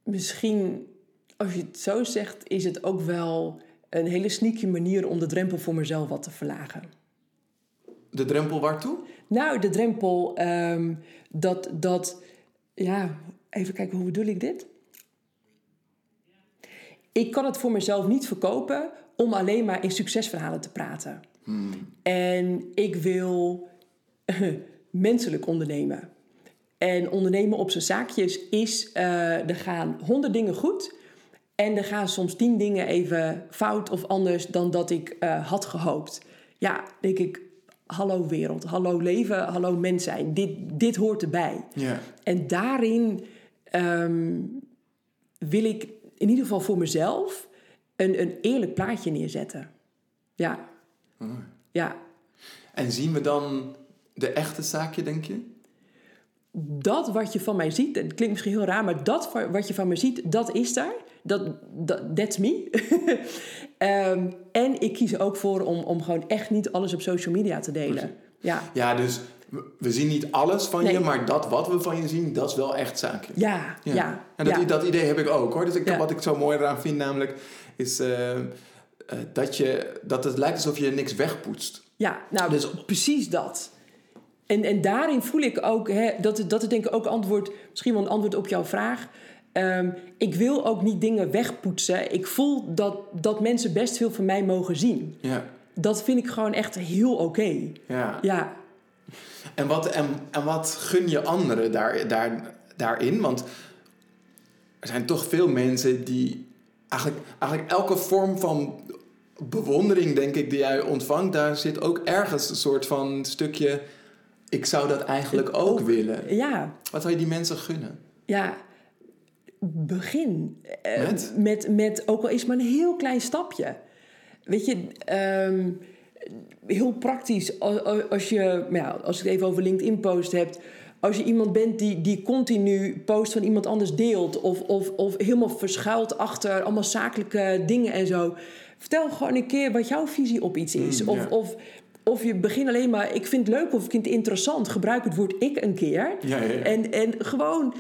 misschien als je het zo zegt, is het ook wel een hele sneaky manier om de drempel voor mezelf wat te verlagen. De drempel waartoe? Nou, de drempel ehm, dat, dat, ja, even kijken, hoe bedoel ik dit? Ik kan het voor mezelf niet verkopen om alleen maar in succesverhalen te praten. En ik wil menselijk ondernemen. En ondernemen op zijn zaakjes is, eh, er gaan honderd dingen goed. En er gaan soms tien dingen even fout of anders dan dat ik eh, had gehoopt. Ja, denk ik, hallo wereld, hallo leven, hallo mens zijn. Dit, dit hoort erbij. Ja. En daarin ehm, wil ik in ieder geval voor mezelf een, een eerlijk plaatje neerzetten. Ja. Ja, En zien we dan de echte zaakje, denk je? dat wat je van mij ziet, het klinkt misschien heel raar, maar dat wa- wat je van mij ziet, dat is daar. Dat, dat that's me. Ehm, en ik kies er ook voor om, om gewoon echt niet alles op social media te delen. Ja, Ja, dus we- zien niet alles van Nee. je, maar dat wat we van je zien, dat is wel echt zaakje. ja, ja. En dat, ja. dat idee heb ik ook hoor. Dus ik, Ja. wat ik zo mooi eraan vind namelijk, is eh, eh, dat, je, dat het lijkt alsof je niks wegpoetst. Ja, nou, Dus- precies dat. En, en daarin voel ik ook, hè, dat, het- dat is denk ik ook antwoord, misschien wel een antwoord op jouw vraag. Ehm, ik wil ook niet dingen wegpoetsen. Ik voel dat, dat mensen best veel van mij mogen zien. Ja. Dat vind ik gewoon echt heel oké. ja. Ja, En, wat, en, en wat gun je anderen daar, daar, daarin? Want er zijn toch veel mensen die eigenlijk, eigenlijk elke vorm van bewondering, denk ik, die jij ontvangt, daar zit ook ergens een soort van stukje. Ik zou dat eigenlijk ook willen. ja, Wat zou je die mensen gunnen? ja. Begin eh, Met? met, met ook al is maar een heel klein stapje. Weet je, ehm, heel praktisch. Als, als je, nou ja, als ik het even over LinkedIn post hebt. Als je iemand bent die, die continu post van iemand anders deelt. Of, of, of helemaal verschuilt achter allemaal zakelijke dingen en zo. Vertel gewoon een keer wat jouw visie op iets is. Mm, of, ja. of, of je begint alleen maar, ik vind het leuk of ik vind het interessant. Gebruik het woord ik een keer. Ja, ja, ja. En, en gewoon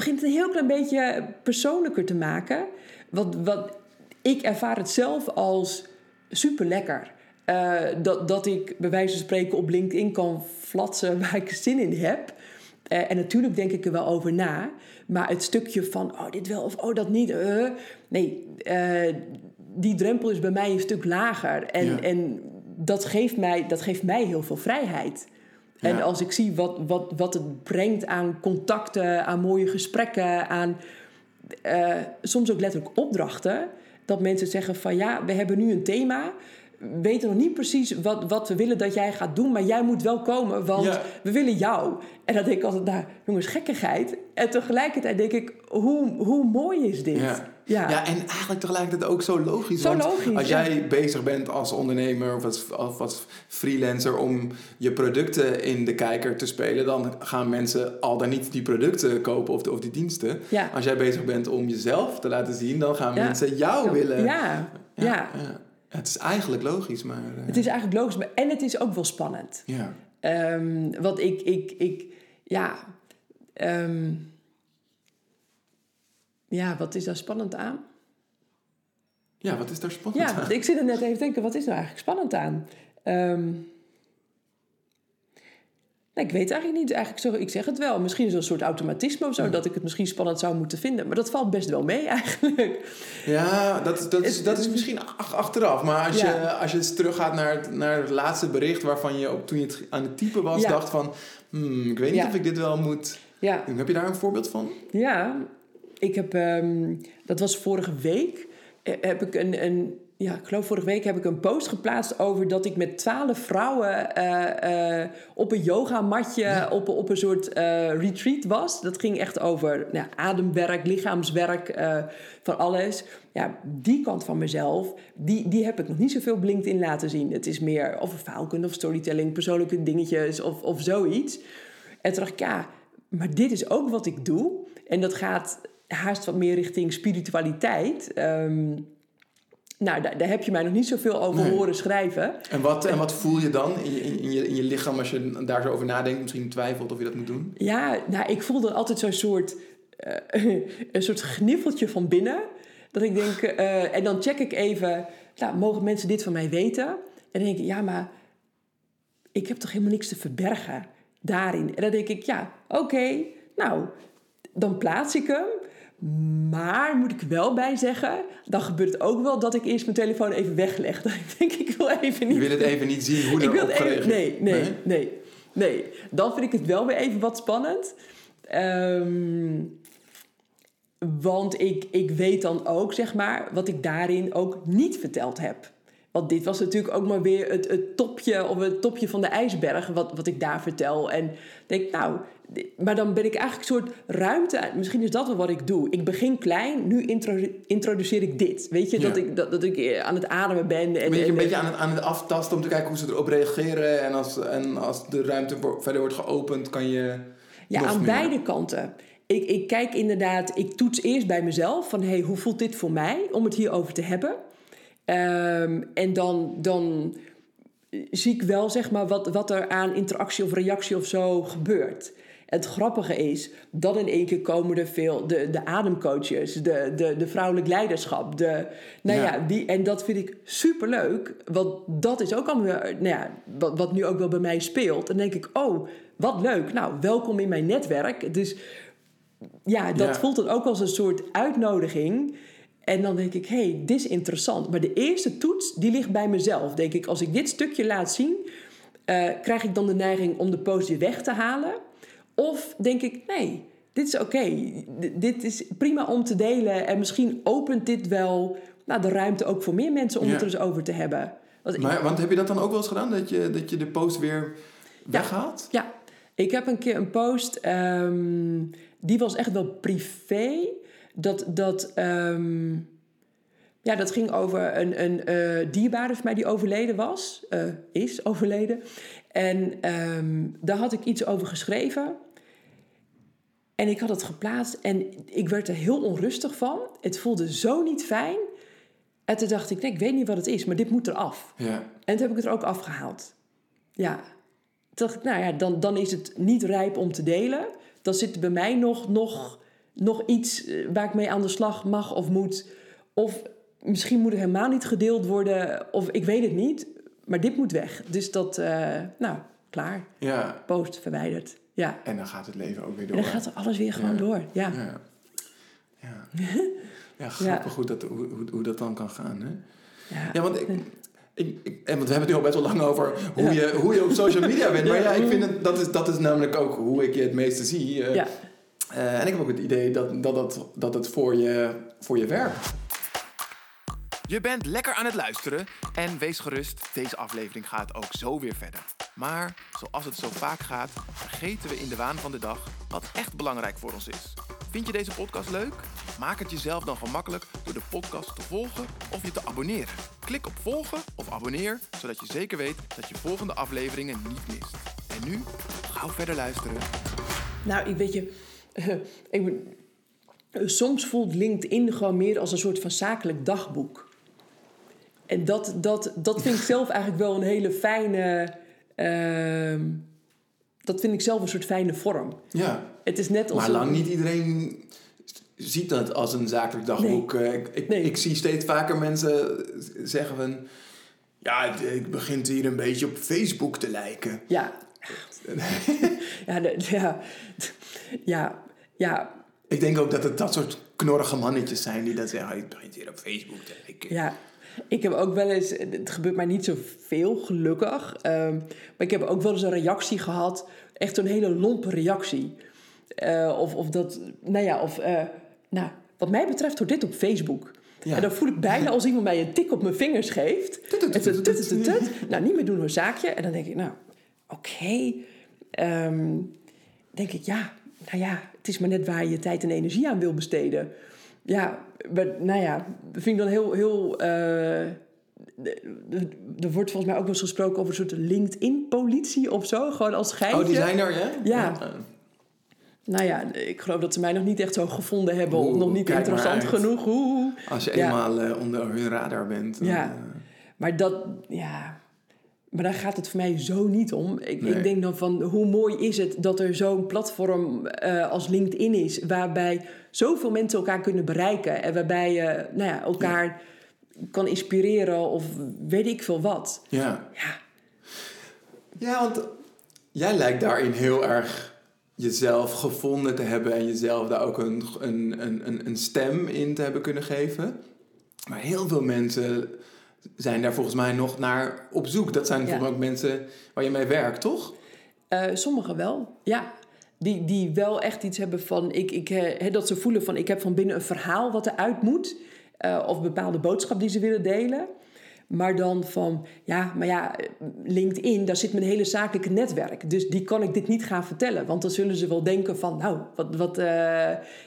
begint het een heel klein beetje persoonlijker te maken. Wat, wat, ik ervaar het zelf als super lekker. dat, dat ik bij wijze van spreken op LinkedIn kan flatsen waar ik zin in heb. Eh, en natuurlijk denk ik er wel over na. Maar het stukje van, oh, dit wel of oh, dat niet. eh, nee, eh, die drempel is bij mij een stuk lager. En, Ja. en dat, geeft mij, dat geeft mij heel veel vrijheid. En Ja. als ik zie wat, wat, wat het brengt aan contacten, aan mooie gesprekken, aan eh, soms ook letterlijk opdrachten. Dat mensen zeggen van ja, we hebben nu een thema. Weten nog niet precies wat, wat we willen dat jij gaat doen, maar jij moet wel komen, want Ja. we willen jou. En dan denk ik altijd, nou, jongens, gekkigheid. En tegelijkertijd denk ik, hoe, hoe mooi is dit? Ja. Ja. Ja, en eigenlijk tegelijkertijd ook zo logisch. Zo want logisch, als ja. jij bezig bent als ondernemer of als, of als freelancer om je producten in de kijker te spelen, dan gaan mensen al dan niet die producten kopen of, de, of die diensten. Ja. Als jij bezig bent om jezelf te laten zien, dan gaan mensen jou willen. Ja, ja. Ja. Het is eigenlijk logisch, maar. eh, Het is eigenlijk logisch, maar- en het is ook wel spannend. ja. Ehm, want ik, ik, ik, ja, ehm, ja, wat is daar spannend aan? ja, wat is daar spannend Ja, aan? ik zit er net even te denken, wat is nou eigenlijk spannend aan? Ehm, nee, ik weet eigenlijk niet. Eigenlijk zo, ik zeg het wel. Misschien is een soort automatisme of zo, dat ik het misschien spannend zou moeten vinden. Maar dat valt best wel mee eigenlijk. Ja, dat, is- dat, is, dat is misschien ach- achteraf. Maar als, Ja. je, als je eens teruggaat naar het, naar het laatste bericht waarvan je op, toen je het aan het typen was, Ja. dacht van, hmm, ik weet niet of ik dit wel moet. Ja, Heb je daar een voorbeeld van? ja. Ik heb, ehm, dat was vorige week, eh, heb ik een, een, ja, ik geloof vorige week heb ik een post geplaatst over dat ik met twaalf vrouwen eh, eh, op een yogamatje op, op een soort eh, retreat was. Dat ging echt over nou, ademwerk, lichaamswerk, van alles. Ja, die kant van mezelf, die, die heb ik nog niet zoveel op LinkedIn laten zien. Het is meer of faalkunde of storytelling, persoonlijke dingetjes of, of zoiets. En toen dacht ik, ja, maar dit is ook wat ik doe. En dat gaat haast wat meer richting spiritualiteit. Ehm, nou, daar, daar heb je mij nog niet zoveel over Nee. horen schrijven. En wat, en wat voel je dan in je, in, je, in je lichaam als je daar zo over nadenkt? Misschien twijfelt of je dat moet doen? Ja, nou, ik voelde altijd zo'n soort, eh, een soort gniffeltje van binnen. Dat ik denk, eh, en dan check ik even, nou, mogen mensen dit van mij weten? En dan denk ik, ja, maar ik heb toch helemaal niks te verbergen daarin. En dan denk ik, ja, oké, nou, dan plaats ik hem. Maar moet ik wel bij zeggen, dan gebeurt het ook wel dat ik eerst mijn telefoon even wegleg. Dat ik denk, ik wil even niet Je wil het even niet zien hoe ik er wil het even, nee, nee, nee, nee, Dan vind ik het wel weer even wat spannend. Ehm, want ik, ik weet dan ook, zeg maar, wat ik daarin ook niet verteld heb. Want dit was natuurlijk ook maar weer het, het topje of het topje van de ijsberg, wat, wat ik daar vertel. En denk, nou, maar dan ben ik eigenlijk een soort ruimte. Misschien is dat wel wat ik doe. Ik begin klein, nu intro- introduceer ik dit. Weet je, Ja. dat, ik, dat, dat ik eh, aan het ademen ben. En, Een beetje, en- een beetje aan, het, aan het aftasten om te kijken hoe ze erop reageren. En als, en als de ruimte verder wordt geopend, kan je. Ja, aan meer. beide kanten. Ik, ik kijk inderdaad, ik toets eerst bij mezelf van hey, hoe voelt dit voor mij om het hierover te hebben. Ehm, en dan, dan zie ik wel zeg maar wat, wat er aan interactie of reactie of zo gebeurt. Het grappige is dat in één keer komen er veel de, de ademcoaches, de, de, de vrouwelijk leiderschap. De, nou ja. Ja. die, en dat vind ik superleuk. Want dat is ook allemaal, nou ja, wat, wat nu ook wel bij mij speelt. Dan denk ik, oh, wat leuk. Nou, welkom in mijn netwerk. Dus ja, dat Ja. voelt dan ook als een soort uitnodiging. En dan denk ik, hé, hey, dit is interessant. Maar de eerste toets, die ligt bij mezelf. Denk ik, als ik dit stukje laat zien, eh, krijg ik dan de neiging om de post weer weg te halen? Of denk ik, nee, dit is oké. Dit is prima om te delen. En misschien opent dit wel nou, de ruimte ook voor meer mensen om Ja. het er eens over te hebben. Want ik- Maar, want heb je dat dan ook wel eens gedaan? Dat je, dat je de post weer weghaalt? Ja, ik heb een keer een post, ehm, die was echt wel privé. Dat, dat, ehm, ja, dat ging over een, een eh, dierbare van mij die overleden was, eh, is overleden. En ehm, daar had ik iets over geschreven. En ik had het geplaatst en ik werd er heel onrustig van. Het voelde zo niet fijn. En toen dacht ik, nee, ik weet niet wat het is, maar dit moet eraf. Ja. En toen heb ik het er ook afgehaald. Ja. Toen dacht ik, nou ja, dan, dan is het niet rijp om te delen. Dan zit er bij mij nog, nog, nog iets eh, waar ik mee aan de slag mag of moet. Of misschien moet het helemaal niet gedeeld worden. Of ik weet het niet. Maar dit moet weg. Dus dat, eh, nou, klaar. ja. Post verwijderd. Ja. En dan gaat het leven ook weer En door. dan gaat er alles weer gewoon Ja. door. Ja. Ja. Ja. ja, grappig Hoe, dat, hoe, hoe, hoe dat dan kan gaan. Hè? Ja. Ja, want ik, ik, ik, en want we hebben het nu al best wel lang over hoe, Ja. je, hoe je op social media bent. Maar Ja. ik vind het, dat, is, dat is namelijk ook hoe ik je het meeste zie. eh. Ja. Eh, en ik heb ook het idee dat, dat, dat, dat het voor je, voor je werkt. Je bent lekker aan het luisteren en wees gerust, deze aflevering gaat ook zo weer verder. Maar zoals het zo vaak gaat, vergeten we in de waan van de dag wat echt belangrijk voor ons is. Vind je deze podcast leuk? Maak het jezelf dan gemakkelijk door de podcast te volgen of je te abonneren. Klik op volgen of abonneer, zodat je zeker weet dat je volgende afleveringen niet mist. En nu, gauw verder luisteren. Nou, ik weet je, ik soms voelt LinkedIn gewoon meer als een soort van zakelijk dagboek. En dat, dat, dat vind ik zelf eigenlijk wel een hele fijne. ehm, dat vind ik zelf een soort fijne vorm. Ja, Het is net als. maar lang niet iedereen ziet dat als een zakelijk dagboek. Eh, Ik, ik, Nee. ik zie steeds vaker mensen zeggen van... Ja, het begint hier een beetje op Facebook te lijken. Ja. ja, ja. Ja. Ja. Ik denk ook dat het dat soort knorrige mannetjes zijn die dat zeggen. Het begint hier op Facebook te lijken. Ja, ik heb ook wel eens, het gebeurt mij niet zoveel gelukkig, ehm, maar ik heb ook wel eens een reactie gehad, echt zo'n hele lompe reactie. Eh, of, of dat, nou ja, of, eh, nou, wat mij betreft hoort dit op Facebook. Ja. En dan voel ik bijna als iemand mij een tik op mijn vingers geeft. En zo, tut, tut, tut, tut. Nou, niet meer doen hoor, zaakje. En dan denk ik, nou, oké. Ehm, denk ik, ja, nou ja, het is maar net waar je je tijd en energie aan wil besteden. Ja, maar, nou ja, dat vind ik dan heel, heel... eh, er wordt volgens mij ook wel eens gesproken over een soort LinkedIn-politie of zo. Gewoon als geintje. Oh, die zijn er, ja? Ja. Nou ja, ik geloof dat ze mij nog niet echt zo gevonden hebben. of nog niet interessant genoeg. Oeh. Als je Ja. eenmaal eh, onder hun radar bent. dan, Ja. eh, Maar dat, ja... Maar daar gaat het voor mij zo niet om. Ik, Nee. ik denk dan van, hoe mooi is het dat er zo'n platform eh, als LinkedIn is... waarbij zoveel mensen elkaar kunnen bereiken... en waarbij je nou ja, elkaar kan inspireren of weet ik veel wat. ja. Ja, Ja, want jij lijkt daarin heel erg jezelf gevonden te hebben en jezelf daar ook een, een, een- een stem in te hebben kunnen geven. Maar heel veel mensen zijn daar volgens mij nog naar op zoek. Dat zijn mij ook mensen waar je mee werkt, toch? Eh, sommigen wel, ja. Die, die wel echt iets hebben van, ik, ik, eh, dat ze voelen van, ik heb van binnen een verhaal wat eruit moet. eh, of bepaalde boodschap die ze willen delen. Maar dan van, ja, maar ja, LinkedIn, daar zit mijn hele zakelijke netwerk. Dus die kan ik dit niet gaan vertellen. Want dan zullen ze wel denken van, nou, wat, wat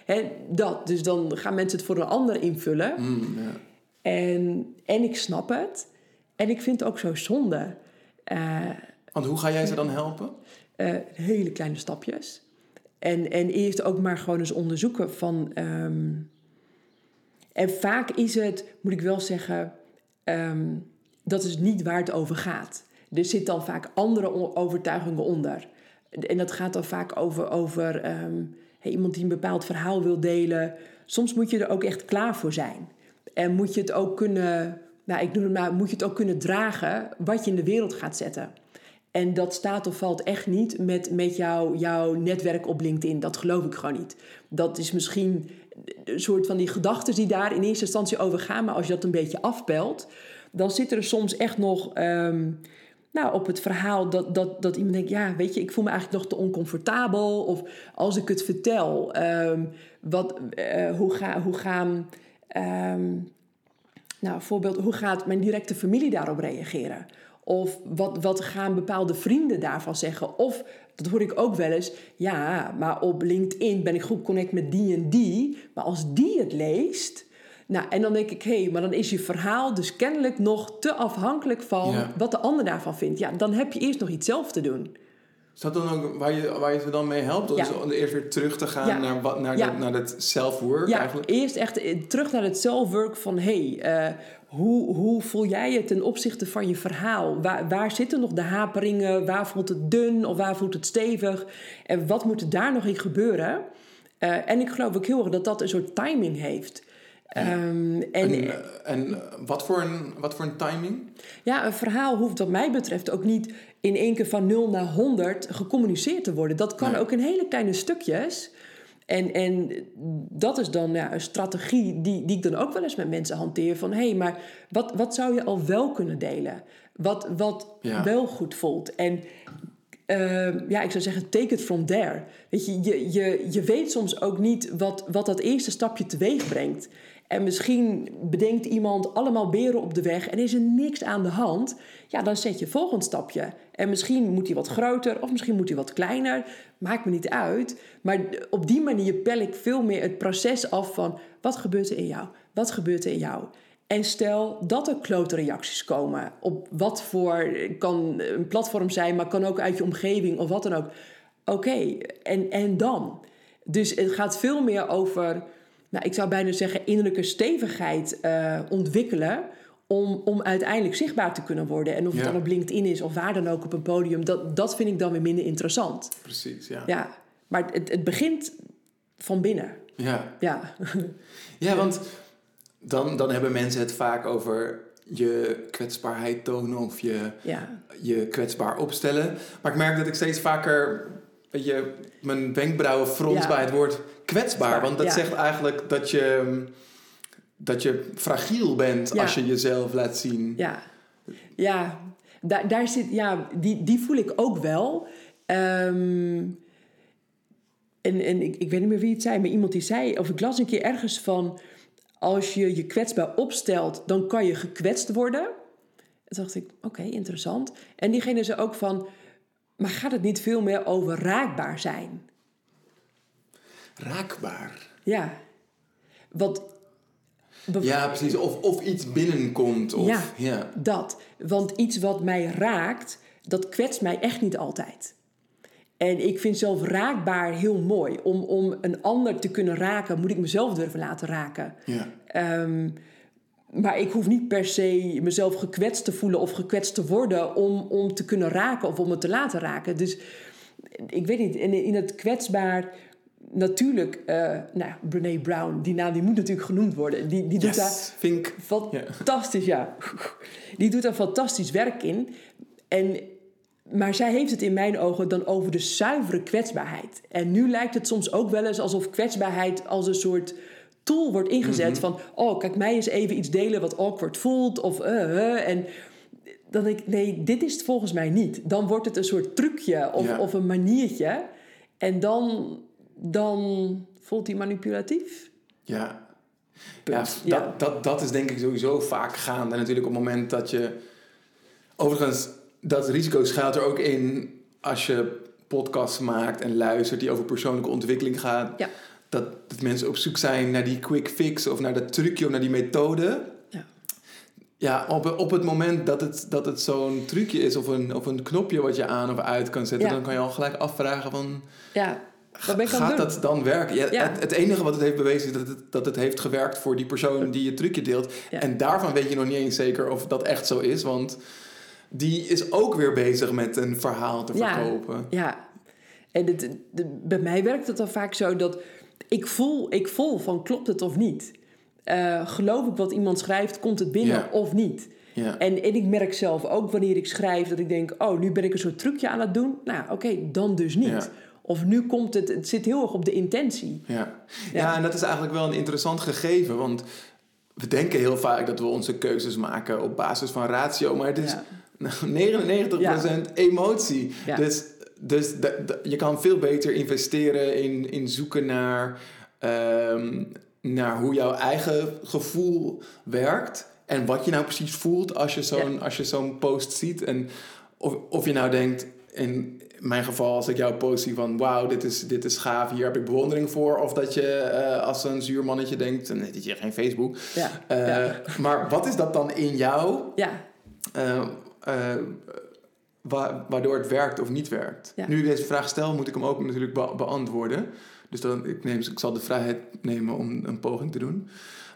hè, dat. Dus dan gaan mensen het voor een ander invullen. Mm, ja. En, en ik snap het. En ik vind het ook zo zonde. Eh, Want hoe ga jij ze dan helpen? eh, hele kleine stapjes. En, en eerst ook maar gewoon eens onderzoeken van. ehm, en vaak is het, moet ik wel zeggen, ehm, dat is niet waar het over gaat. Er zit dan vaak andere overtuigingen onder. En dat gaat dan vaak over, over ehm, hey, iemand die een bepaald verhaal wil delen. Soms moet je er ook echt klaar voor zijn. En moet je het ook kunnen, nou ik noem het maar, moet je het ook kunnen dragen wat je in de wereld gaat zetten. En dat staat of valt echt niet met, met jouw, jouw netwerk op LinkedIn. Dat geloof ik gewoon niet. Dat is misschien een soort van die gedachten die daar in eerste instantie over gaan. Maar als je dat een beetje afpelt, dan zit er soms echt nog ehm, nou, op het verhaal dat, dat, dat iemand denkt... ja, weet je, ik voel me eigenlijk nog te oncomfortabel. Of als ik het vertel, ehm, wat, eh, hoe, ga, hoe gaan... ehm, nou, voorbeeld, hoe gaat mijn directe familie daarop reageren? Of wat, wat gaan bepaalde vrienden daarvan zeggen? Of, dat hoor ik ook wel eens, ja, maar op LinkedIn ben ik goed connect met die en die. Maar als die het leest, nou, en dan denk ik, hé, hey, maar dan is je verhaal dus kennelijk nog te afhankelijk van Ja. wat de ander daarvan vindt. Ja, dan heb je eerst nog iets zelf te doen. Is dat dan ook waar je, waar je ze dan mee helpt? Om Ja. zo eerst weer terug te gaan Ja. naar, wat, naar, Ja. de- naar het self-work Ja, eigenlijk? eerst echt eh, terug naar het zelfwerk van... hé, hey, eh, hoe, hoe voel jij het ten opzichte van je verhaal? Waar, waar zitten nog de haperingen? Waar voelt het dun of waar voelt het stevig? En wat moet er daar nog in gebeuren? Eh, en ik geloof ook heel erg dat dat een soort timing heeft. Ehm, en, En, en wat, voor een, wat voor een timing? ja, een verhaal hoeft wat mij betreft ook niet in één keer van 0 naar 100 gecommuniceerd te worden. Dat kan Nee. ook in hele kleine stukjes. En, en dat is dan ja, een strategie die, die ik dan ook wel eens met mensen hanteer. Van hé, hey, maar wat, wat zou je al wel kunnen delen? Wat, wat Ja. wel goed voelt. En ehm, ja, ik zou zeggen, take it from there. Weet je, je, je, je weet soms ook niet wat, wat dat eerste stapje teweeg brengt. En misschien bedenkt iemand allemaal beren op de weg en is er niks aan de hand. Ja, dan zet je volgend stapje. En misschien moet hij wat groter of misschien moet hij wat kleiner. Maakt me niet uit. Maar op die manier pel ik veel meer het proces af van wat gebeurt er in jou? Wat gebeurt er in jou? En stel dat er klote reacties komen op wat voor, kan een platform zijn, maar kan ook uit je omgeving of wat dan ook. Oké, en, en dan? Dus het gaat veel meer over, nou, ik zou bijna zeggen, innerlijke stevigheid uh, ontwikkelen. Om, om uiteindelijk zichtbaar te kunnen worden. En of het dan op LinkedIn is of waar dan ook op een podium, dat, dat vind ik dan weer minder interessant. Precies, ja. Ja, maar het, het begint van binnen. Ja. Ja, ja want dan, dan hebben mensen het vaak over je kwetsbaarheid tonen of je, ja. je kwetsbaar opstellen. Maar ik merk dat ik steeds vaker weet je, mijn wenkbrauwen frons bij het woord kwetsbaar. Want dat zegt eigenlijk dat je, dat je fragiel bent als je jezelf laat zien. Ja, ja. Daar, daar zit, ja die, die voel ik ook wel. Ehm, en en ik, ik weet niet meer wie het zei, maar iemand die zei, of ik las een keer ergens van als je je kwetsbaar opstelt, dan kan je gekwetst worden. Toen dacht ik, oké, interessant. En diegene zei ook van, maar gaat het niet veel meer over raakbaar zijn? Raakbaar? Ja. Wat... Ja, precies. Of, of iets binnenkomt. Of, ja, ja, dat. Want iets wat mij raakt, dat kwetst mij echt niet altijd. En ik vind zelf raakbaar heel mooi. Om, om een ander te kunnen raken, moet ik mezelf durven laten raken. Ja. Ehm, maar ik hoef niet per se mezelf gekwetst te voelen of gekwetst te worden om, om te kunnen raken of om het te laten raken. Dus ik weet niet, in, in het kwetsbaar. Natuurlijk, uh, nou, Brene Brown, die naam die moet natuurlijk genoemd worden. Die, die doet daar Vink. fantastisch, ja. Die doet daar fantastisch werk in. En maar zij heeft het in mijn ogen dan over de zuivere kwetsbaarheid. En nu lijkt het soms ook wel eens alsof kwetsbaarheid als een soort tool wordt ingezet. Mhm. Van, oh, kijk, mij eens even iets delen wat awkward voelt. Of, uh, uh, en dan denk ik, nee, dit is het volgens mij niet. Dan wordt het een soort trucje of, of een maniertje. En dan, dan voelt hij manipulatief. Ja. Ja, Dat, dat, dat is denk ik sowieso vaak gaande. En natuurlijk op het moment dat je... Overigens dat risico schuilt er ook in als je podcasts maakt en luistert die over persoonlijke ontwikkeling gaan. Ja. Dat, dat mensen op zoek zijn naar die quick fix of naar dat trucje of naar die methode. Ja, ja op, op het moment dat het, dat het zo'n trucje is of een, of een knopje wat je aan of uit kan zetten, dan kan je al gelijk afvragen van... Ja. Wat ben ik Gaat dat dan werken? Ja, Het, het, enige wat het heeft bewezen is dat het, dat het heeft gewerkt voor die persoon die je trucje deelt. En daarvan weet je nog niet eens zeker of dat echt zo is. Want die is ook weer bezig met een verhaal te verkopen. Ja, en het, bij mij werkt het dan vaak zo dat ik voel, ik voel van klopt het of niet. Uh, geloof ik wat iemand schrijft, komt het binnen of niet. Ja. En, en ik merk zelf ook wanneer ik schrijf dat ik denk, oh, nu ben ik een soort trucje aan het doen. Nou, oké, dan dus niet. Of nu komt het, het zit heel erg op de intentie. Ja. ja, en dat is eigenlijk wel een interessant gegeven, want we denken heel vaak dat we onze keuzes maken op basis van ratio, maar het is 99% emotie. Dus, dus je kan veel beter investeren in, in zoeken naar, um, naar hoe jouw eigen gevoel werkt. En wat je nou precies voelt als je zo'n als je zo'n post ziet. En of, of je nou denkt, in mijn geval als ik jouw post zie van... wauw, dit is, dit is gaaf, hier heb ik bewondering voor. Of dat je uh, als een zuur mannetje denkt, nee, dit is geen Facebook. Ja. Uh, maar wat is dat dan in jou? Ja. Uh, wa waardoor het werkt of niet werkt. Nu ik deze vraag stel, moet ik hem ook natuurlijk be beantwoorden. Dus dan, ik, neem, ik zal de vrijheid nemen om een poging te doen.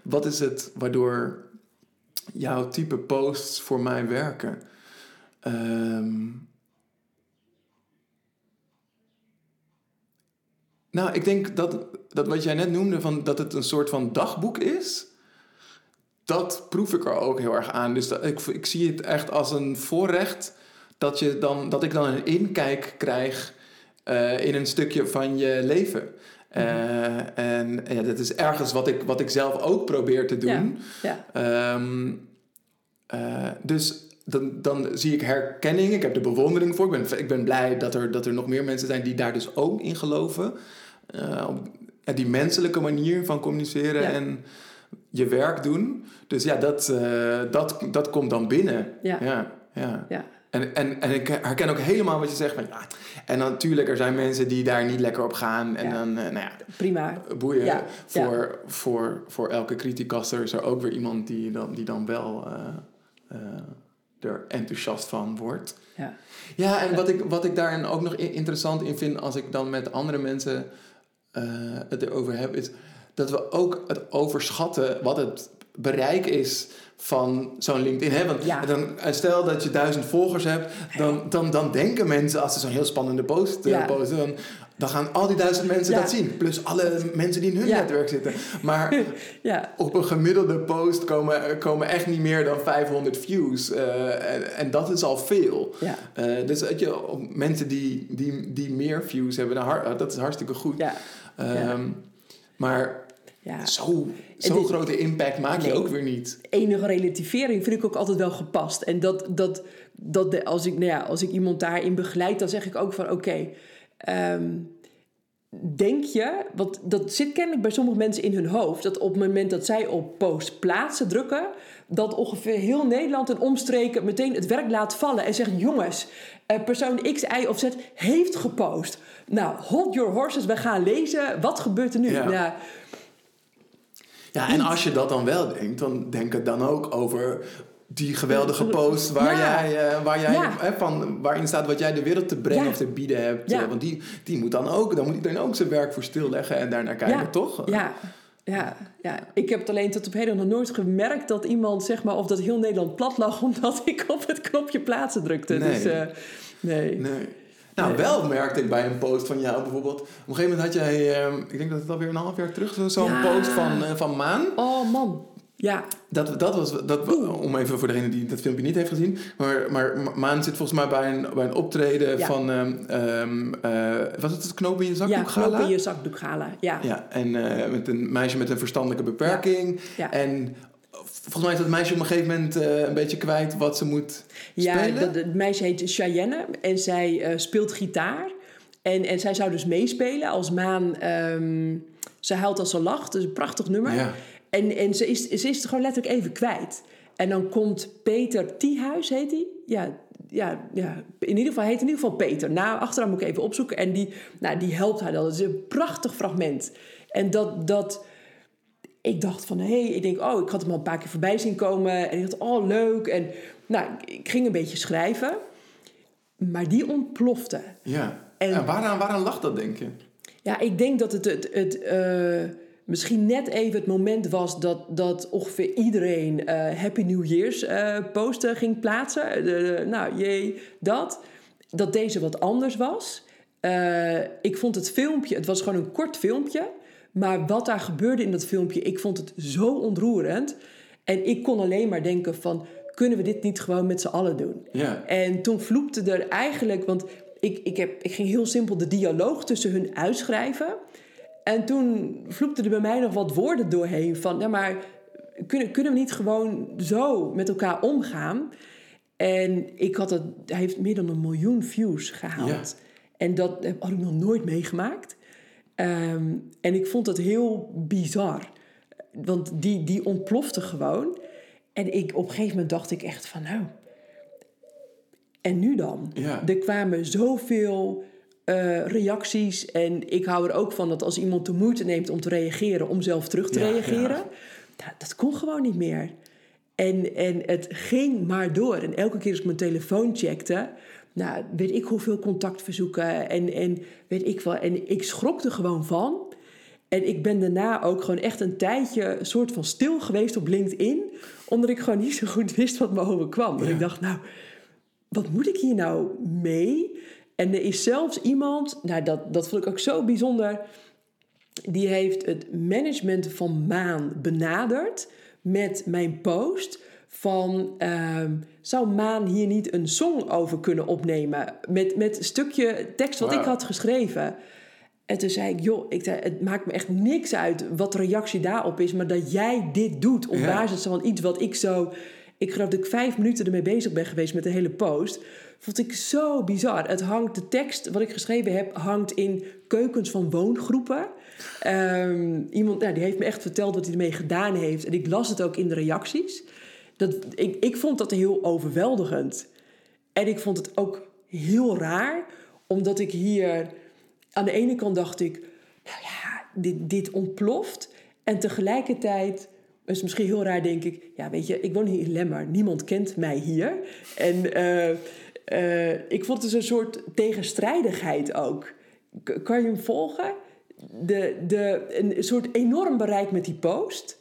Wat is het waardoor jouw type posts voor mij werken? Um, nou, ik denk dat, dat wat jij net noemde, van dat het een soort van dagboek is dat proef ik er ook heel erg aan. Dus dat, ik, ik zie het echt als een voorrecht dat, je dan, dat ik dan een inkijk krijg uh, in een stukje van je leven. Uh, en ja, dat is ergens wat ik, wat ik zelf ook probeer te doen. Ja, ja. Um, uh, dus dan, dan zie ik herkenning, ik heb de bewondering voor. Ik ben, ik ben blij dat er, dat er nog meer mensen zijn die daar dus ook in geloven. op die menselijke manier van communiceren. En je werk doen. Dus ja, dat, eh, dat, dat komt dan binnen. Ja. ja, ja. Ja. En, en, en ik herken ook helemaal wat je zegt. Van, ja, en dan, natuurlijk, er zijn mensen die daar niet lekker op gaan. En dan, nou ja, Prima. boeien. Voor, Voor, voor elke criticaster is er ook weer iemand die dan, die dan wel er enthousiast van wordt. Ja. Ja, en wat ik, wat ik daarin ook nog interessant in vind als ik dan met andere mensen eh, het erover heb, is dat we ook het overschatten wat het bereik is van zo'n LinkedIn. Hè? Want Ja. dan, eh, stel dat je duizend volgers hebt, dan, dan, dan denken mensen als ze zo'n heel spannende post eh, Ja. posten, dan, dan gaan al die duizend mensen Ja. dat zien. Plus alle mensen die in hun Ja. netwerk zitten. Maar Ja. op een gemiddelde post komen, komen echt niet meer dan 500 views. eh, en, en dat is al veel. Eh, dus dat je, mensen die, die, die meer views hebben, dan dat is hartstikke goed. Ehm, Maar Ja. zo, zo'n grote impact maak je ook weer niet. enige relativering vind ik ook altijd wel gepast. En dat, dat, dat de, als, ik, nou ja, als ik iemand daarin begeleid, dan zeg ik ook van oké. ehm, denk je, want dat zit kennelijk bij sommige mensen in hun hoofd, dat op het moment dat zij op post plaatsen drukken, dat ongeveer heel Nederland en omstreken meteen het werk laat vallen en zegt: jongens, eh, persoon X, Y of Z heeft gepost. Nou, hold your horses, we gaan lezen. Wat gebeurt er nu? Ja. Nou, Ja, en als je dat dan wel denkt, dan denk het dan ook over die geweldige post waar Ja. jij, eh, waar jij Ja. hè, van, waarin staat wat jij de wereld te brengen Ja. of te bieden hebt. Eh, want die, die moet dan ook, dan moet iedereen ook zijn werk voor stilleggen en daarnaar kijken, toch? Ja, ja, ja. Ik heb het alleen tot op heden nog nooit gemerkt dat iemand, zeg maar, of dat heel Nederland plat lag omdat ik op het knopje plaatsen drukte. Nee. Dus, eh, nee. Nee. Nou, wel merkte ik bij een post van jou bijvoorbeeld. Op een gegeven moment had jij, eh, ik denk dat het alweer een half jaar terug zo'n Ja. post van, eh, van Maan. Oh man, ja. Dat, dat was, dat, om even voor degene die dat filmpje niet heeft gezien. Maar, maar Ma- Maan zit volgens mij bij een, bij een optreden Ja. van, ehm, ehm, eh, was het het knoop in je Ja, zakdoek knop gala? in je zakdoek halen. Ja, Ja, en eh, met een meisje met een verstandelijke beperking. Ja. En volgens mij is dat meisje op een gegeven moment eh, een beetje kwijt wat ze moet ja spelen. dat, het meisje heet Cheyenne en zij eh, speelt gitaar. En, en zij zou dus meespelen als Maan... ehm ze huilt als ze lacht, dus een prachtig nummer. Ja. En, en ze, is, ze is het gewoon letterlijk even kwijt. En dan komt Peter Thiehuis, heet hij? Ja, ja, ja, in ieder geval heet in ieder geval Peter. Nou, achteraan moet ik even opzoeken. En die, nou, die helpt haar dan. Dat is een prachtig fragment. En dat... dat ik dacht van, hé, hey, ik denk, oh, ik had hem al een paar keer voorbij zien komen. En ik dacht, oh, leuk. En nou, ik ging een beetje schrijven. Maar die ontplofte. Ja. En- En waaraan, waaraan lag dat, denk je? Ja, ik denk dat het, het, het eh, misschien net even het moment was dat, dat ongeveer iedereen eh, Happy New Year's eh, posten ging plaatsen. Nou, jee, dat. Dat deze wat anders was. Ik vond het filmpje, het was gewoon een kort filmpje. Maar wat daar gebeurde in dat filmpje, ik vond het zo ontroerend. En ik kon alleen maar denken van, kunnen we dit niet gewoon met z'n allen doen? Ja. En toen vloepte er eigenlijk, want ik, ik, heb, ik ging heel simpel de dialoog tussen hun uitschrijven. En toen vloepte er bij mij nog wat woorden doorheen van, ja maar kunnen, kunnen we niet gewoon zo met elkaar omgaan? En ik had het, hij heeft meer dan een miljoen views gehaald. En dat heb- had ik nog nooit meegemaakt. Ehm, en ik vond het heel bizar. Want die, die ontplofte gewoon. En ik, op een gegeven moment dacht ik echt van, nou, en nu dan? Ja. Er kwamen zoveel eh, reacties. En ik hou er ook van dat als iemand de moeite neemt om te reageren, om zelf terug te Ja, reageren. ja. Nou, dat kon gewoon niet meer. En, en het ging maar door. En elke keer als ik mijn telefoon checkte, nou, weet ik hoeveel contactverzoeken en, en weet ik wel. En ik schrok er gewoon van. En ik ben daarna ook gewoon echt een tijdje een soort van stil geweest op LinkedIn. Omdat ik gewoon niet zo goed wist wat me overkwam. En Ja. ik dacht, nou, wat moet ik hier nou mee? En er is zelfs iemand, nou dat, dat vond ik ook zo bijzonder. Die heeft het management van Maan benaderd met mijn post. Van ehm, zou Maan hier niet een song over kunnen opnemen? Met, met een stukje tekst wat ik had geschreven. En toen zei ik, joh, ik zei, het maakt me echt niks uit wat de reactie daarop is. Maar dat jij dit doet op Ja. basis van iets wat ik zo... Ik geloof dat ik vijf minuten ermee bezig ben geweest met de hele post. Vond ik zo bizar. Het hangt, de tekst wat ik geschreven heb, hangt in keukens van woongroepen. Ehm, iemand nou, die heeft me echt verteld wat hij ermee gedaan heeft. En ik las het ook in de reacties. Dat, ik, ik vond dat heel overweldigend. En ik vond het ook heel raar, omdat ik hier aan de ene kant dacht ik, nou ja, dit, dit ontploft. En tegelijkertijd is misschien heel raar, denk ik. Ja, weet je, ik woon hier in Lemmer. Niemand kent mij hier. En eh, eh, ik vond het dus een soort tegenstrijdigheid ook. kan je hem volgen? De, de, een soort enorm bereik met die post.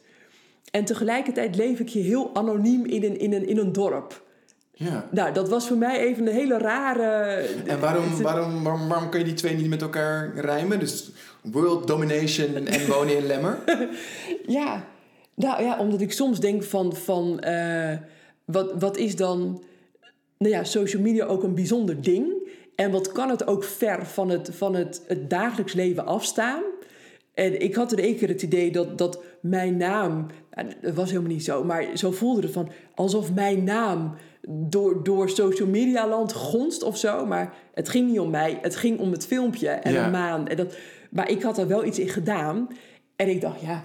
En tegelijkertijd leef ik hier heel anoniem in een, in een, in een dorp. Ja. Nou, dat was voor mij even een hele rare. En waarom, waarom, waarom, waarom kun je die twee niet met elkaar rijmen? Dus world domination en wonen in Lemmer? ja. Nou ja, omdat ik soms denk van, van uh, wat, wat is dan nou ja, social media ook een bijzonder ding? En wat kan het ook ver van het, van het, het dagelijks leven afstaan? En ik had er één keer het idee dat, dat mijn naam, nou, dat was helemaal niet zo, maar zo voelde het van alsof mijn naam door, door social media land gonst of zo. Maar het ging niet om mij, het ging om het filmpje en ja. een maan. En dat, maar ik had er wel iets in gedaan. En ik dacht, ja,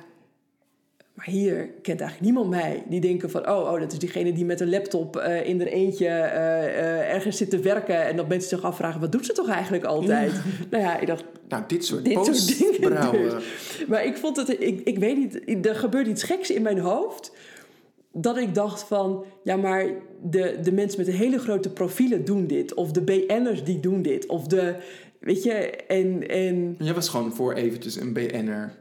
maar hier kent eigenlijk niemand mij. Die denken van, oh, oh dat is diegene die met een laptop uh, in er eentje uh, uh, ergens zit te werken. En dat mensen zich afvragen, wat doet ze toch eigenlijk altijd? nou ja, ik dacht... Nou, dit soort, dit soort dingen dus. Maar ik vond het, ik, ik weet niet, er gebeurt iets geks in mijn hoofd. Dat ik dacht van, ja, maar de, de mensen met de hele grote profielen doen dit. Of de BN'ers die doen dit. Of de, weet je, en... en... Jij was gewoon voor eventjes een BN'er.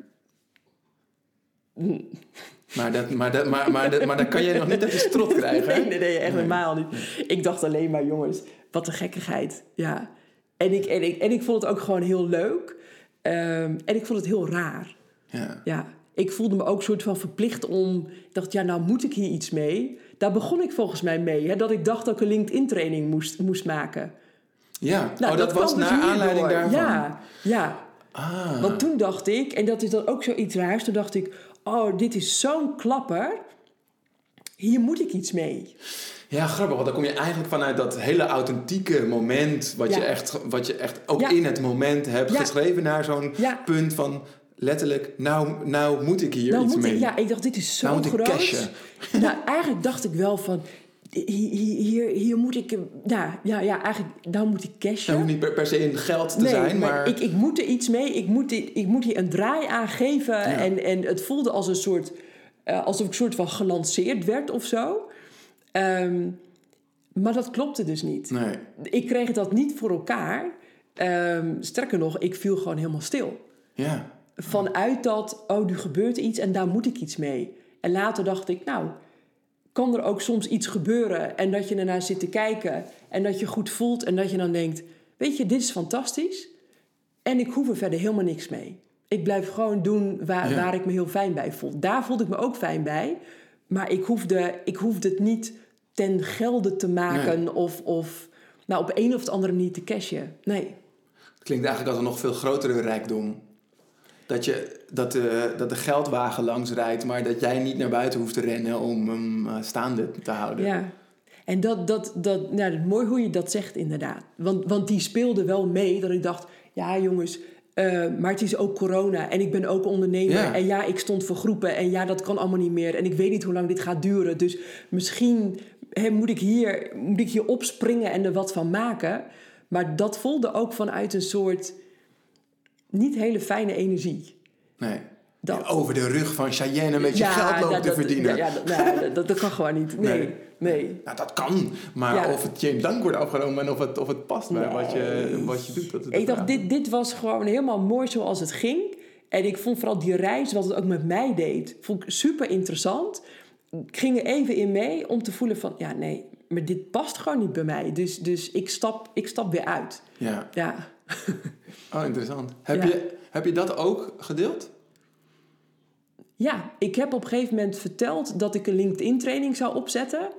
Maar dat, maar, dat, maar, maar, dat, maar dan kan je nog niet uit je strot krijgen. Nee, nee, nee echt helemaal niet. Ik dacht alleen maar, jongens, wat een gekkigheid. Ja. En ik, en ik, en ik vond het ook gewoon heel leuk. Um, en ik vond het heel raar. Ja. ja. Ik voelde me ook soort van verplicht om... Ik dacht, ja, nou moet ik hier iets mee. Daar begon ik volgens mij mee. Hè, dat ik dacht dat ik een LinkedIn-training moest, moest maken. Ja, nou, oh, dat, dat was dus naar aanleiding daarvan? Ja, ja. Ah. Want toen dacht ik, en dat is dan ook zoiets raars... Toen dacht ik, oh, dit is zo'n klapper. Hier moet ik iets mee. Ja, grappig, want dan kom je eigenlijk vanuit dat hele authentieke moment, wat, je, echt, wat je echt ook in het moment hebt geschreven, naar zo'n punt van letterlijk, nou, nou moet ik hier nou iets mee. Ik, ja, ik dacht, dit is zo nou groot. nou, eigenlijk dacht ik wel van, hier, hier, moet ik, ja, ja, ja, eigenlijk, nou moet ik cashen. Dat hoeft niet per, se in geld te zijn, maar... maar... Ik, ik moet er iets mee, ik moet, ik moet hier een draai aan geven. En, en het voelde als een soort, uh, alsof ik soort van gelanceerd werd of zo. Um, maar dat klopte dus niet. Nee. Ik kreeg dat niet voor elkaar. Um, sterker nog, ik viel gewoon helemaal stil. Ja. Vanuit dat, oh, nu gebeurt iets en daar moet ik iets mee. En later dacht ik, nou, kan er ook soms iets gebeuren en dat je ernaar zit te kijken en dat je goed voelt en dat je dan denkt, weet je, dit is fantastisch en ik hoef er verder helemaal niks mee. Ik blijf gewoon doen waar, waar ik me heel fijn bij voel. Daar voelde ik me ook fijn bij, maar ik hoefde, ik hoefde het niet ten gelde te maken of, of nou, op een of andere manier te cashen. Nee. Het klinkt eigenlijk als een nog veel grotere rijkdom dat, je, dat, de, dat de geldwagen langs rijdt, maar dat jij niet naar buiten hoeft te rennen om hem uh, staande te houden. Ja, en dat, dat, dat, nou, dat mooi hoe je dat zegt inderdaad. Want, want die speelde wel mee dat ik dacht, ja jongens, uh, maar het is ook corona en ik ben ook ondernemer. En ja, ik stond voor groepen en ja, dat kan allemaal niet meer. En ik weet niet hoe lang dit gaat duren. Dus misschien moet, ik hier, moet ik hier opspringen en er wat van maken. Maar dat voelde ook vanuit een soort niet hele fijne energie. Nee. Dat. Over de rug van Cheyenne een beetje geld lopen te verdienen. Ja, ja dat, dat, kan gewoon niet. Nee, nee. Nou, dat kan. Maar of het je in dank wordt afgenomen en of het, of het past bij wat, je, wat je doet. Dat ik dacht, dit, dit was gewoon helemaal mooi zoals het ging. En ik vond vooral die reis, wat het ook met mij deed, vond ik super interessant. Ik ging er even in mee om te voelen van, ja nee, maar dit past gewoon niet bij mij. Dus, dus ik, stap, ik stap weer uit. Ja. Ja. Oh, interessant. Heb, je, heb je dat ook gedeeld? Ja, ik heb op een gegeven moment verteld dat ik een LinkedIn-training zou opzetten.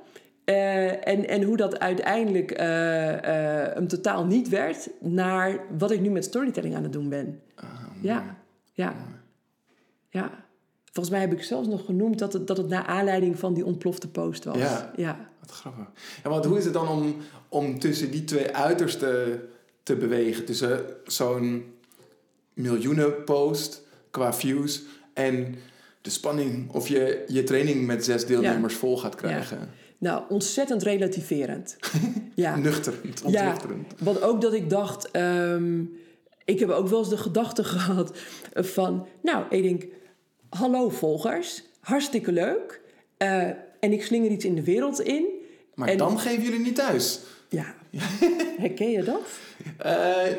Uh, en, en hoe dat uiteindelijk uh, uh, een totaal niet werd, naar wat ik nu met storytelling aan het doen ben. Ah, ja, ja, ja. Volgens mij heb ik zelfs nog genoemd dat het, dat het naar aanleiding van die ontplofte post was. Ja, ja. wat grappig. Ja, want hoe is het dan om, om tussen die twee uitersten te bewegen. Tussen zo'n miljoenen post qua views en de spanning of je je training met zes deelnemers vol gaat krijgen. Nou, ontzettend relativerend. ja. Nuchterend, Ja, ontnuchterend. want ook dat ik dacht... ehm, ik heb ook wel eens de gedachte gehad van... Nou, ik denk, hallo volgers, hartstikke leuk. eh, en ik slinger iets in de wereld in. Maar En- dan geven jullie niet thuis. Ja, herken je dat? Eh,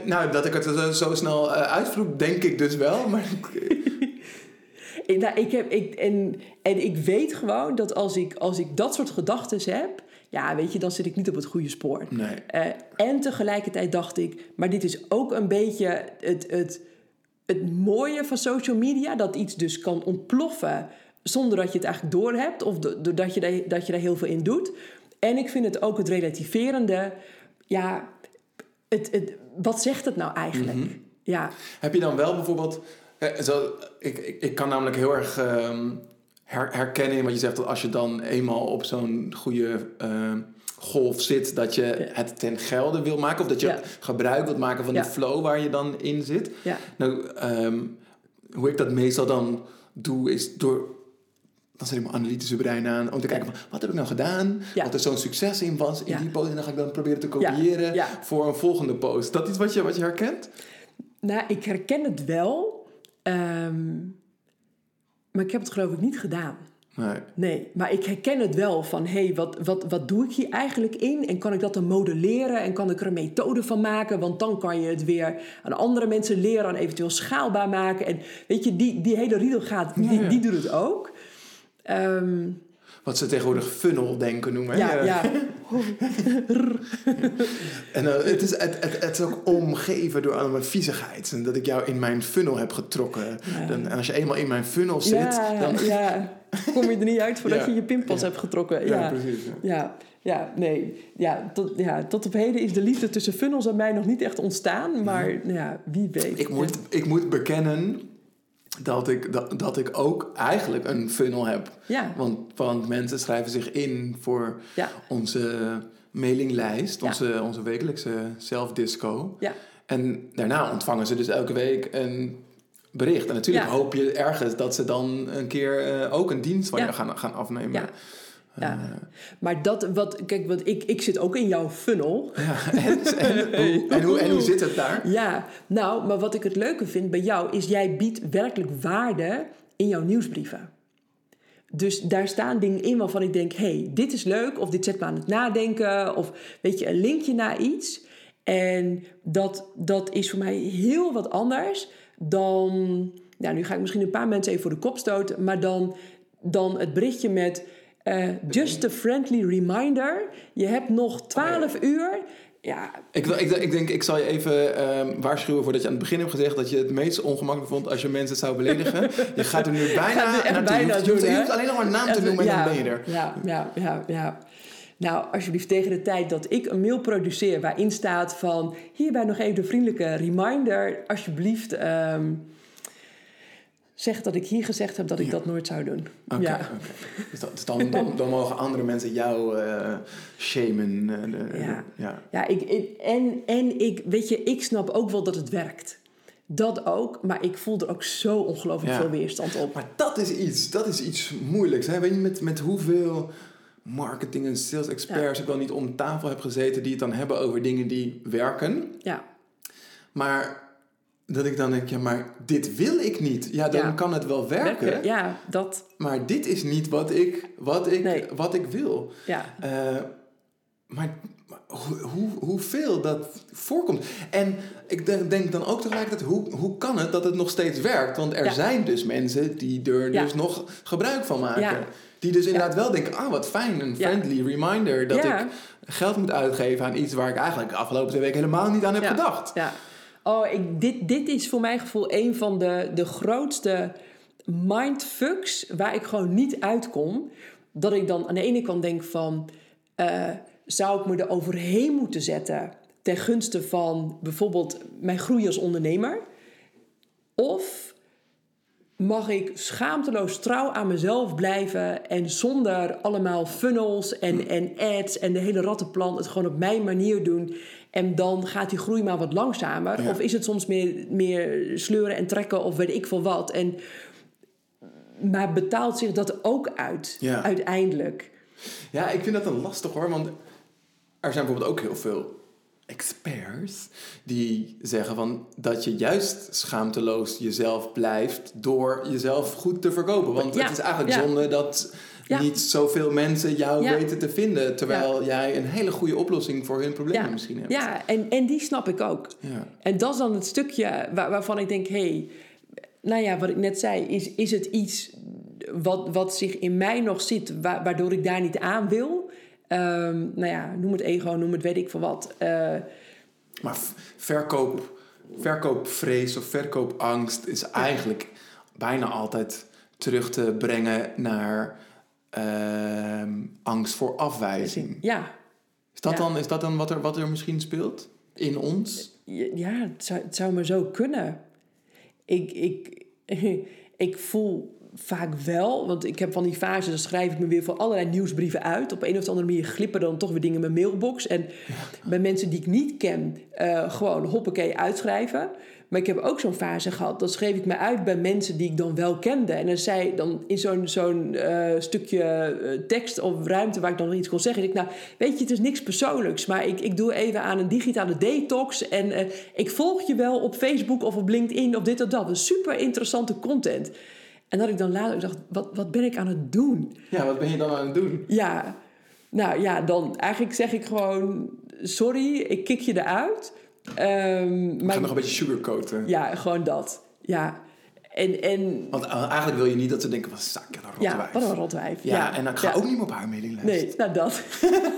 nou, dat ik het zo, snel eh, uitvloek, denk ik dus wel. Maar Ik, nou, ik heb, ik, en, en ik weet gewoon dat als ik, als ik dat soort gedachten heb... Ja, weet je, dan zit ik niet op het goede spoor. nee. Eh, en tegelijkertijd dacht ik, maar dit is ook een beetje het, het, het mooie van social media. Dat iets dus kan ontploffen zonder dat je het eigenlijk doorhebt. Of do- doordat je, daar, dat je daar heel veel in doet. En ik vind het ook het relativerende. Ja, het, het, wat zegt het nou eigenlijk? Ja, Heb je dan wel bijvoorbeeld... eh, zo, ik, ik, ik kan namelijk heel erg ehm, her- herkennen in wat je zegt... dat als je dan eenmaal op zo'n goede eh, golf zit... dat je het ten gelde wil maken... of dat je Ja. gebruik wilt maken van Ja. de flow waar je dan in zit. Nou, ehm, hoe ik dat meestal dan doe, is door... Dan zet ik mijn analytische brein aan om te kijken van... wat heb ik nou gedaan? Ja. Wat er zo'n succes in was in die post. En dan ga ik dan proberen te kopiëren voor een volgende post. Is dat iets wat je, wat je herkent? nou, ik herken het wel. ehm, maar ik heb het geloof ik niet gedaan. Nee. Nee, maar ik herken het wel van, hé, hey, wat, wat, wat doe ik hier eigenlijk in? En kan ik dat dan modelleren en kan ik er een methode van maken? Want dan kan je het weer aan andere mensen leren en eventueel schaalbaar maken. En weet je, die, die hele riedel gaat, die, ja. die doet het ook. Ehm, Wat ze tegenwoordig funnel denken noemen. ja, ja, En eh, het, is, het, het, het is ook omgeven door allemaal viezigheid. En dat ik jou in mijn funnel heb getrokken. Ja. Dan, en als je eenmaal in mijn funnel zit, ja, dan... ja. Kom je er niet uit voordat je je pinpas hebt getrokken. Ja, precies. ja. ja, ja, nee. Ja tot, ja, tot op heden is de liefde tussen funnels en mij nog niet echt ontstaan. Maar ja, wie weet. Ik moet, ik moet bekennen dat ik, dat, dat ik ook eigenlijk een funnel heb. Ja, Want, want mensen schrijven zich in voor ja, onze mailinglijst, Ja. onze, onze wekelijkse zelfdisco. ja. En daarna ontvangen ze dus elke week een bericht. En natuurlijk hoop je ergens dat ze dan een keer eh, ook een dienst van je gaan, gaan afnemen. Ja. Eh, Maar dat, wat, kijk, wat ik, ik zit ook in jouw funnel. ja. En, en, hoe, en, hoe, en hoe zit het daar? Ja, nou, maar wat ik het leuke vind bij jou is jij biedt werkelijk waarde in jouw nieuwsbrieven. Dus daar staan dingen in waarvan ik denk, hey, dit is leuk, of dit zet me aan het nadenken, of weet je, een linkje naar iets. En dat, dat is voor mij heel wat anders dan, nou, nu ga ik misschien een paar mensen even voor de kop stoten, maar dan, dan het berichtje met eh, just a friendly reminder. Je hebt nog 12 uur. Ja, Ik, ik, ik denk, ik zal je even ehm, waarschuwen voordat je aan het begin hebt gezegd dat je het meest ongemakkelijk vond als je mensen zou beledigen. Je gaat er nu bijna er echt naartoe. bijna je, hoeft, doen, je alleen nog maar een naam te noemen en ja, dan ben je er. Ja, ja, ja, ja. Nou, alsjeblieft tegen de tijd dat ik een mail produceer waarin staat van... hierbij nog even de vriendelijke reminder. Alsjeblieft, ehm, zeg dat ik hier gezegd heb dat ik Ja. dat nooit zou doen. Ja. oké. Dus, dat- dus dan, dan, dan mogen andere mensen jou eh shamen. eh, Ja. ja. Ja, ik, ik- en, en ik, weet je, ik snap ook wel dat het werkt. Dat ook, maar ik voel er ook zo ongelooflijk Ja. veel weerstand op. Maar dat is iets, dat is iets moeilijks. Hè? Weet je, met, met hoeveel marketing- en sales experts ik wel niet om tafel heb gezeten die het dan hebben over dingen die werken. Ja, Maar dat ik dan denk, ja, maar dit wil ik niet. Ja, dan Ja. kan het wel werken. werken. Ja, dat, Maar dit is niet wat ik, wat ik, Nee. wat ik wil. ja. Eh, maar hoe, hoe, hoeveel dat voorkomt. En ik de- denk dan ook tegelijkertijd, hoe, hoe kan het dat het nog steeds werkt? Want er Ja. zijn dus mensen die er Ja. dus nog gebruik van maken. Ja. Die dus inderdaad wel denken, ah wat fijn, een friendly reminder dat ik geld moet uitgeven aan iets waar ik eigenlijk de afgelopen twee weken helemaal niet aan heb Ja. gedacht. Ja. Oh, ik, dit, dit is voor mijn gevoel een van de, de grootste mindfucks waar ik gewoon niet uitkom. Dat ik dan aan de ene kant denk van... eh, zou ik me er overheen moeten zetten... ten gunste van bijvoorbeeld mijn groei als ondernemer? Of mag ik schaamteloos trouw aan mezelf blijven en zonder allemaal funnels en, en ads en de hele rattenplan het gewoon op mijn manier doen. En dan gaat die groei maar wat langzamer. Ja. Of is het soms meer, meer sleuren en trekken of weet ik veel wat. En, maar betaalt zich dat ook uit Ja. uiteindelijk? Ja, ik vind dat een lastig hoor. Want er zijn bijvoorbeeld ook heel veel experts die zeggen van dat je juist schaamteloos jezelf blijft door jezelf goed te verkopen. Want Ja, het is eigenlijk ja. zonde dat Ja. niet zoveel mensen jou Ja. weten te vinden. Terwijl jij een hele goede oplossing voor hun problemen misschien hebt. Ja, en, en die snap ik ook. Ja. En dat is dan het stukje waar, waarvan ik denk, hé, hey, nou ja, wat ik net zei, is, is het iets wat, wat zich in mij nog zit, wa- waardoor ik daar niet aan wil? Ehm, nou ja, noem het ego, noem het weet ik veel wat. Eh, Maar verkoop, verkoopvrees of verkoopangst is eigenlijk bijna altijd terug te brengen naar ehm, angst voor afwijzing. ja, Is dat, Ja. dan, is dat dan wat er, wat er misschien speelt in ons? ja het, zou, het zou maar zo kunnen. Ik, ik, ik voel vaak wel, want ik heb van die fase, dan schrijf ik me weer voor allerlei nieuwsbrieven uit. Op een of andere manier glippen dan toch weer dingen in mijn mailbox. En bij mensen die ik niet ken, eh, gewoon hoppakee uitschrijven. Maar ik heb ook zo'n fase gehad, dat schreef ik me uit bij mensen die ik dan wel kende. En dan zei dan in zo'n zo'n eh, stukje eh, tekst of ruimte waar ik dan nog iets kon zeggen. Ik, nou, weet je, het is niks persoonlijks, maar ik, ik doe even aan een digitale detox. En eh, ik volg je wel op Facebook of op LinkedIn of dit of dat. Dat is super interessante content. En dat ik dan later dacht, wat, wat ben ik aan het doen? Ja, wat ben je dan aan het doen? Ja, nou ja, dan eigenlijk zeg ik gewoon... Sorry, ik kik je eruit. Ehm, Ik maar ga nog een beetje sugarcoaten. ja, gewoon dat. Ja. En, en Want uh, eigenlijk wil je niet dat ze denken, wat een zak, een ja, rotwijf. wat een rotwijf. Ja, en ik ga ja. ook niet meer op haar mailinglijst. Nee, nou dat.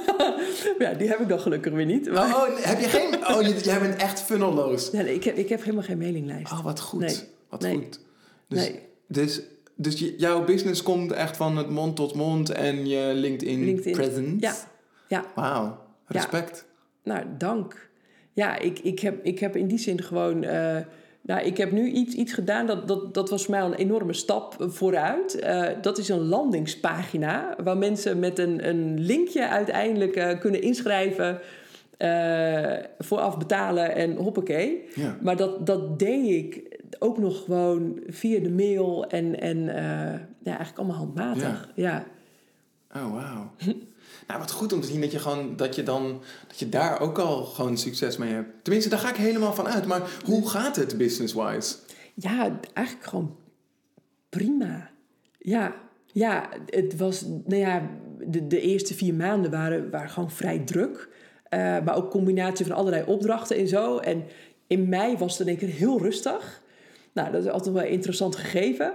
ja, die heb ik dan gelukkig weer niet. Maar, Oh, oh, heb je geen... Oh, je- jij bent echt funnelloos. nee, nee, ik, heb, ik heb helemaal geen mailinglijst. Oh, wat goed. Nee. Wat Nee. goed. Dus, Nee. dus, dus jouw business komt echt van het mond tot mond en je LinkedIn, LinkedIn. presence. Ja, ja. Wauw, respect. Nou, dank. Ja, ik, ik, heb, ik heb in die zin gewoon... eh, nou, ik heb nu iets, iets gedaan, dat, dat, dat was voor mij al een enorme stap vooruit. Eh, dat is een landingspagina... waar mensen met een, een linkje uiteindelijk eh, kunnen inschrijven... vooraf betalen en hoppakee. Ja. Maar dat, dat deed ik ook nog gewoon via de mail en, en ja, eigenlijk allemaal handmatig. Ja. Oh, wauw. nou, wat goed om te zien dat je, gewoon, dat je dan dat je daar ook al gewoon succes mee hebt. Tenminste, daar ga ik helemaal van uit. Maar hoe gaat het business-wise? Ja, eigenlijk gewoon prima. Ja, ja het was, nou ja, de, de eerste vier maanden waren, waren gewoon vrij druk. Eh, maar ook combinatie van allerlei opdrachten en zo. En in mei was het in één keer heel rustig. Nou, dat is altijd wel interessant gegeven.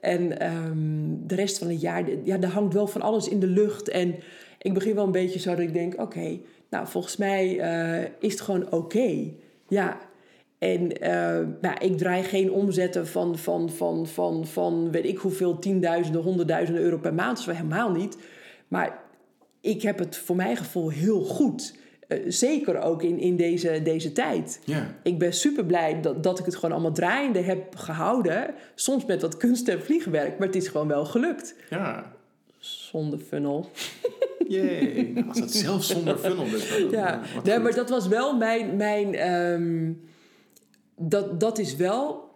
En ehm, de rest van het jaar, ja, er hangt wel van alles in de lucht. En ik begin wel een beetje zo dat ik denk, oké, nou, volgens mij eh, is het gewoon oké. Ja, en eh, nou, ik draai geen omzetten van, van, van, van, van weet ik hoeveel, tienduizenden, honderdduizenden euro per maand. Dat is wel helemaal niet. Maar ik heb het voor mijn gevoel heel goed. Eh, zeker ook in, in deze, deze tijd. Ja. Ik ben super blij dat, dat ik het gewoon allemaal draaiende heb gehouden. Soms met wat kunst en vliegwerk, maar het is gewoon wel gelukt. Ja. Zonder funnel. Yay. Nou, Als het zelfs zonder funnel is. dan- Ja, nee, maar dat was wel mijn. mijn ehm, dat, dat is wel.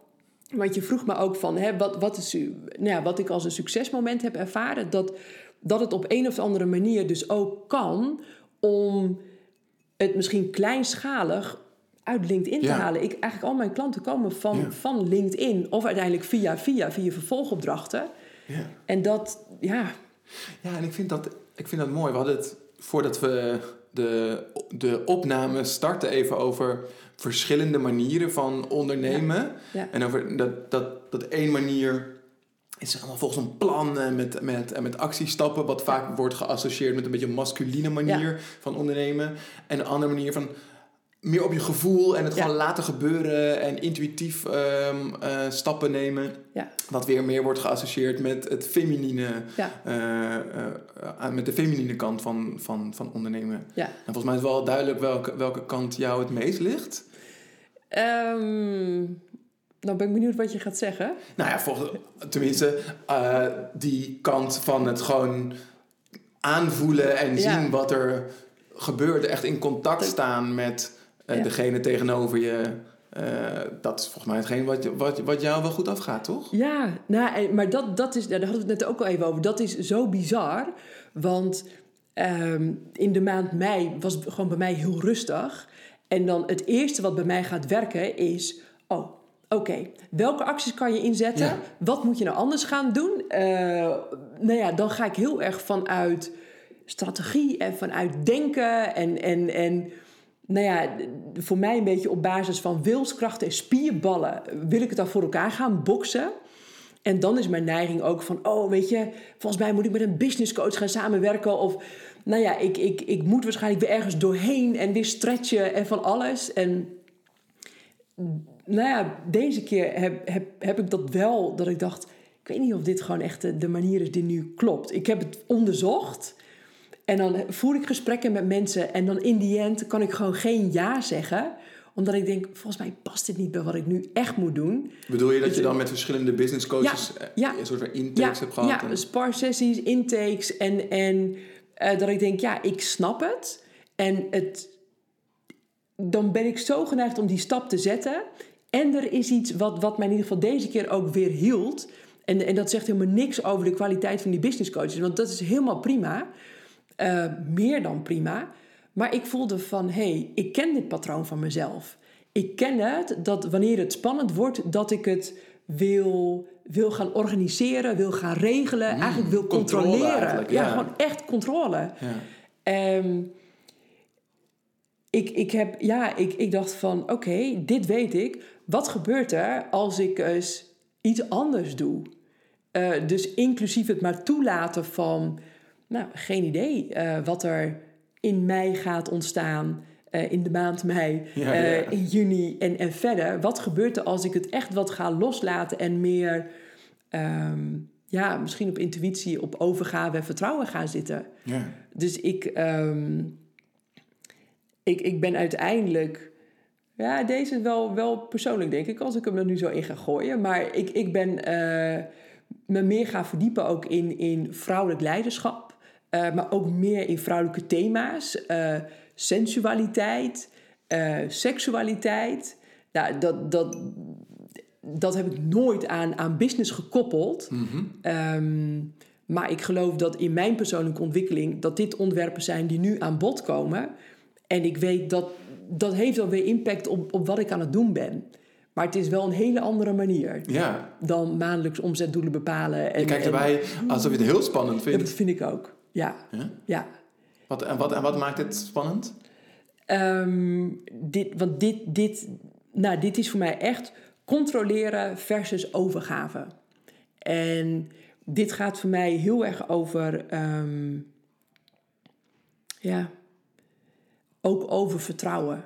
Want je vroeg me ook van, hè, wat, wat, is, nou ja, wat ik als een succesmoment heb ervaren. Dat, dat het op een of andere manier dus ook kan om het misschien kleinschalig uit LinkedIn te halen. Ik, eigenlijk al mijn klanten komen van, Ja. van LinkedIn. Of uiteindelijk via, via, via vervolgopdrachten. Ja. En dat, ja, Ja, en ik vind, dat, ik vind dat mooi. We hadden het, voordat we de, de opname starten, even over verschillende manieren van ondernemen. ja. En over dat, dat, dat één manier is allemaal volgens een plan en met, met, en met actiestappen, wat vaak wordt geassocieerd met een beetje een masculine manier van ondernemen. En een andere manier van meer op je gevoel en het Ja. gewoon laten gebeuren en intuïtief ehm, eh, stappen nemen. ja, Wat weer meer wordt geassocieerd met het feminine, ja, eh, eh, met de feminine kant van, van, van ondernemen. En volgens mij is het wel duidelijk welke, welke kant jou het meest ligt. Ehm, Nou ben ik benieuwd wat je gaat zeggen. Nou ja, volgens, tenminste, die kant van het gewoon aanvoelen en zien wat er gebeurt. Echt in contact staan met uh, Ja. degene tegenover je. Uh, dat is volgens mij hetgeen wat, wat, wat jou wel goed afgaat, toch? Ja, nou, en- maar dat, dat is, daar hadden we het net ook al even over. Dat is zo bizar. Want ehm, in de maand mei was het gewoon bij mij heel rustig. En dan het eerste wat bij mij gaat werken is... Oh, oké, welke acties kan je inzetten? Ja. Wat moet je nou anders gaan doen? Eh, nou ja, dan ga ik heel erg vanuit strategie en vanuit denken. En, en, en nou ja, voor mij een beetje op basis van wilskracht en spierballen... wil ik het dan voor elkaar gaan boksen... En dan is mijn neiging ook van, oh weet je, volgens mij moet ik met een business coach gaan samenwerken. Of nou ja, ik, ik, ik moet waarschijnlijk weer ergens doorheen en weer stretchen en van alles. En nou ja, deze keer heb, heb, heb ik dat wel, dat ik dacht, ik weet niet of dit gewoon echt de manier is die nu klopt. Ik heb het onderzocht en dan voer ik gesprekken met mensen en dan in die end kan ik gewoon geen ja zeggen omdat ik denk, volgens mij past dit niet bij wat ik nu echt moet doen. Bedoel je dat je dan met verschillende business coaches Ja, eh, ja. een soort van intakes hebt gehad? Ja, en- sparsessies, intakes. En, en eh, dat ik denk, ja, ik snap het. En het, dan ben ik zo geneigd om die stap te zetten. En er is iets wat, wat mij in ieder geval deze keer ook weer hield. En, en dat zegt helemaal niks over de kwaliteit van die business coaches. Want dat is helemaal prima. Eh, meer dan prima. Maar ik voelde van, hé, hey, ik ken dit patroon van mezelf. Ik ken het, dat wanneer het spannend wordt, dat ik het wil, wil gaan organiseren, wil gaan regelen, eigenlijk wil controle controleren. eigenlijk, ja. ja. gewoon echt controle. Ja. Ehm, ik, ik, heb, ja, ik, ik dacht van, oké, dit weet ik. Wat gebeurt er als ik eens iets anders doe? Eh, dus inclusief het maar toelaten van, nou, geen idee eh, wat er in mei gaat ontstaan. eh, in de maand mei, Ja, eh, ja. in juni en, en verder. Wat gebeurt er als ik het echt wat ga loslaten en meer, ehm, ja, misschien op intuïtie, op overgave en vertrouwen gaan zitten? Ja. Dus ik, ehm, ik, ik ben uiteindelijk. Ja, deze is wel, wel persoonlijk, denk ik, als ik hem er nu zo in ga gooien. Maar ik, ik ben me meer gaan verdiepen ook in, in vrouwelijk leiderschap. Eh, maar ook meer in vrouwelijke thema's. eh, sensualiteit, eh, seksualiteit. Nou, dat, dat, dat heb ik nooit aan, aan business gekoppeld. Ehm, maar ik geloof dat in mijn persoonlijke ontwikkeling... dat dit onderwerpen zijn die nu aan bod komen. En ik weet dat dat heeft alweer impact op, op wat ik aan het doen ben. Maar het is wel een hele andere manier ja. dan maandelijks omzetdoelen bepalen. En, Je kijkt en- erbij alsof je het heel spannend Ja, dat vindt. vind ik ook. Ja, Ja? ja. Wat, en, wat, en wat maakt het spannend? Ehm, dit, want dit, dit, nou, dit is voor mij echt controleren versus overgave. En dit gaat voor mij heel erg over, ehm, ja, ook over vertrouwen.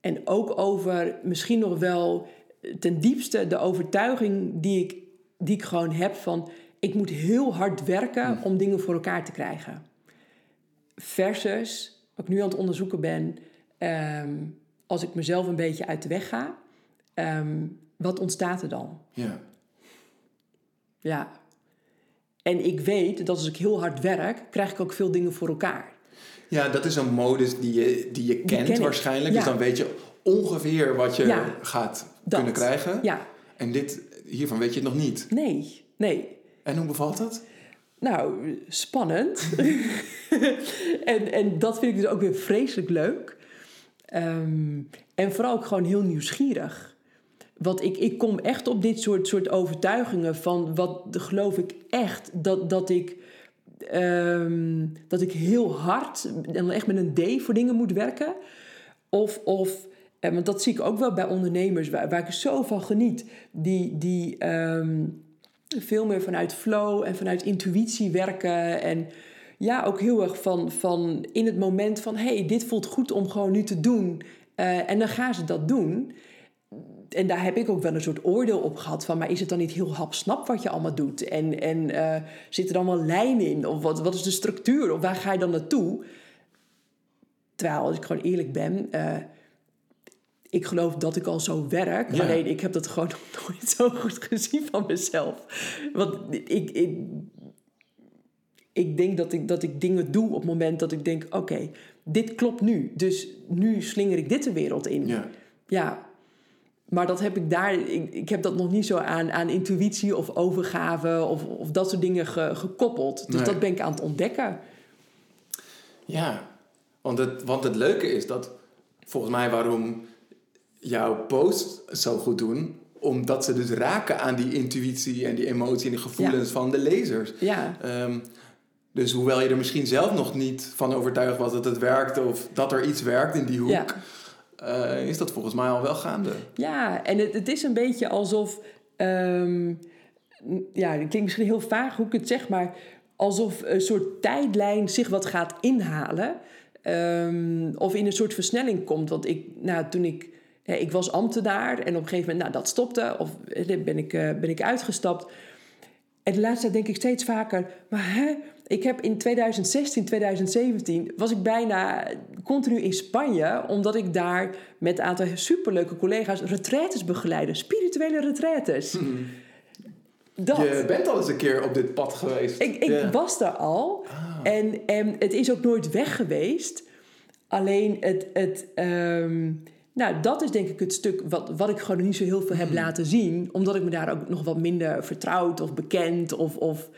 En ook over misschien nog wel ten diepste de overtuiging die ik, die ik gewoon heb van... ik moet heel hard werken om dingen voor elkaar te krijgen. Versus, wat ik nu aan het onderzoeken ben... ehm, als ik mezelf een beetje uit de weg ga... ehm, wat ontstaat er dan? Ja. Ja. En ik weet dat als ik heel hard werk... krijg ik ook veel dingen voor elkaar. ja, dat is een modus die je, die je kent waarschijnlijk. Ja. Dus dan weet je ongeveer wat je Ja. gaat Dat. kunnen krijgen. Ja, En dit, hiervan weet je het nog niet. nee, nee. En hoe bevalt dat? Nou, spannend. en, en dat vind ik dus ook weer vreselijk leuk. Ehm, en vooral ook gewoon heel nieuwsgierig. Want ik, ik kom echt op dit soort, soort overtuigingen van wat geloof ik echt dat, dat ik. ehm, dat ik heel hard en echt met een D voor dingen moet werken. Of, of eh, want dat zie ik ook wel bij ondernemers waar, waar ik zo van geniet. Die, die ehm, veel meer vanuit flow en vanuit intuïtie werken. En ja, ook heel erg van, van in het moment van... hé, hey, dit voelt goed om gewoon nu te doen. Eh, en dan gaan ze dat doen. En daar heb ik ook wel een soort oordeel op gehad van... maar is het dan niet heel hapsnap wat je allemaal doet? En, en eh, zit er dan wel lijn in? Of wat, wat is de structuur? Of waar ga je dan naartoe? Terwijl, als ik gewoon eerlijk ben... eh, ik geloof dat ik al zo werk. Ja. Alleen ik heb dat gewoon nog nooit zo goed gezien van mezelf. Want ik, ik, ik denk dat ik, dat ik dingen doe op het moment dat ik denk: oké, dit klopt nu. Dus nu slinger ik dit de wereld in. Ja. Ja. Maar dat heb ik daar, ik, ik heb dat nog niet zo aan, aan intuïtie of overgave of, of dat soort dingen ge- gekoppeld. Dus Nee. dat ben ik aan het ontdekken. Ja, want het, want het leuke is dat volgens mij waarom jouw posts zo goed doen, omdat ze dus raken aan die intuïtie en die emotie en die gevoelens van de lezers. Ja, Ehm, dus hoewel je er misschien zelf nog niet van overtuigd was dat het werkt of dat er iets werkt in die hoek, Ja. eh, is dat volgens mij al wel gaande. ja en het, het is een beetje alsof, ehm, ja, het klinkt misschien heel vaag hoe ik het zeg, maar alsof een soort tijdlijn zich wat gaat inhalen. ehm, of in een soort versnelling komt. Want ik, nou, toen ik, ik was ambtenaar en op een gegeven moment, nou, dat stopte. Of ben ik, eh, ben ik uitgestapt. En de laatste tijd denk ik steeds vaker, maar hè, ik heb in 2016, 2017 was ik bijna continu in Spanje, omdat ik daar met een aantal superleuke collega's retraites begeleide, spirituele retraites. Dat. Je bent al eens een keer op dit pad geweest. Ik, ik was daar al en, en het is ook nooit weg geweest. Alleen het, het ehm, nou, dat is denk ik het stuk wat, wat ik gewoon niet zo heel veel heb laten zien. Omdat ik me daar ook nog wat minder vertrouwd of bekend of, of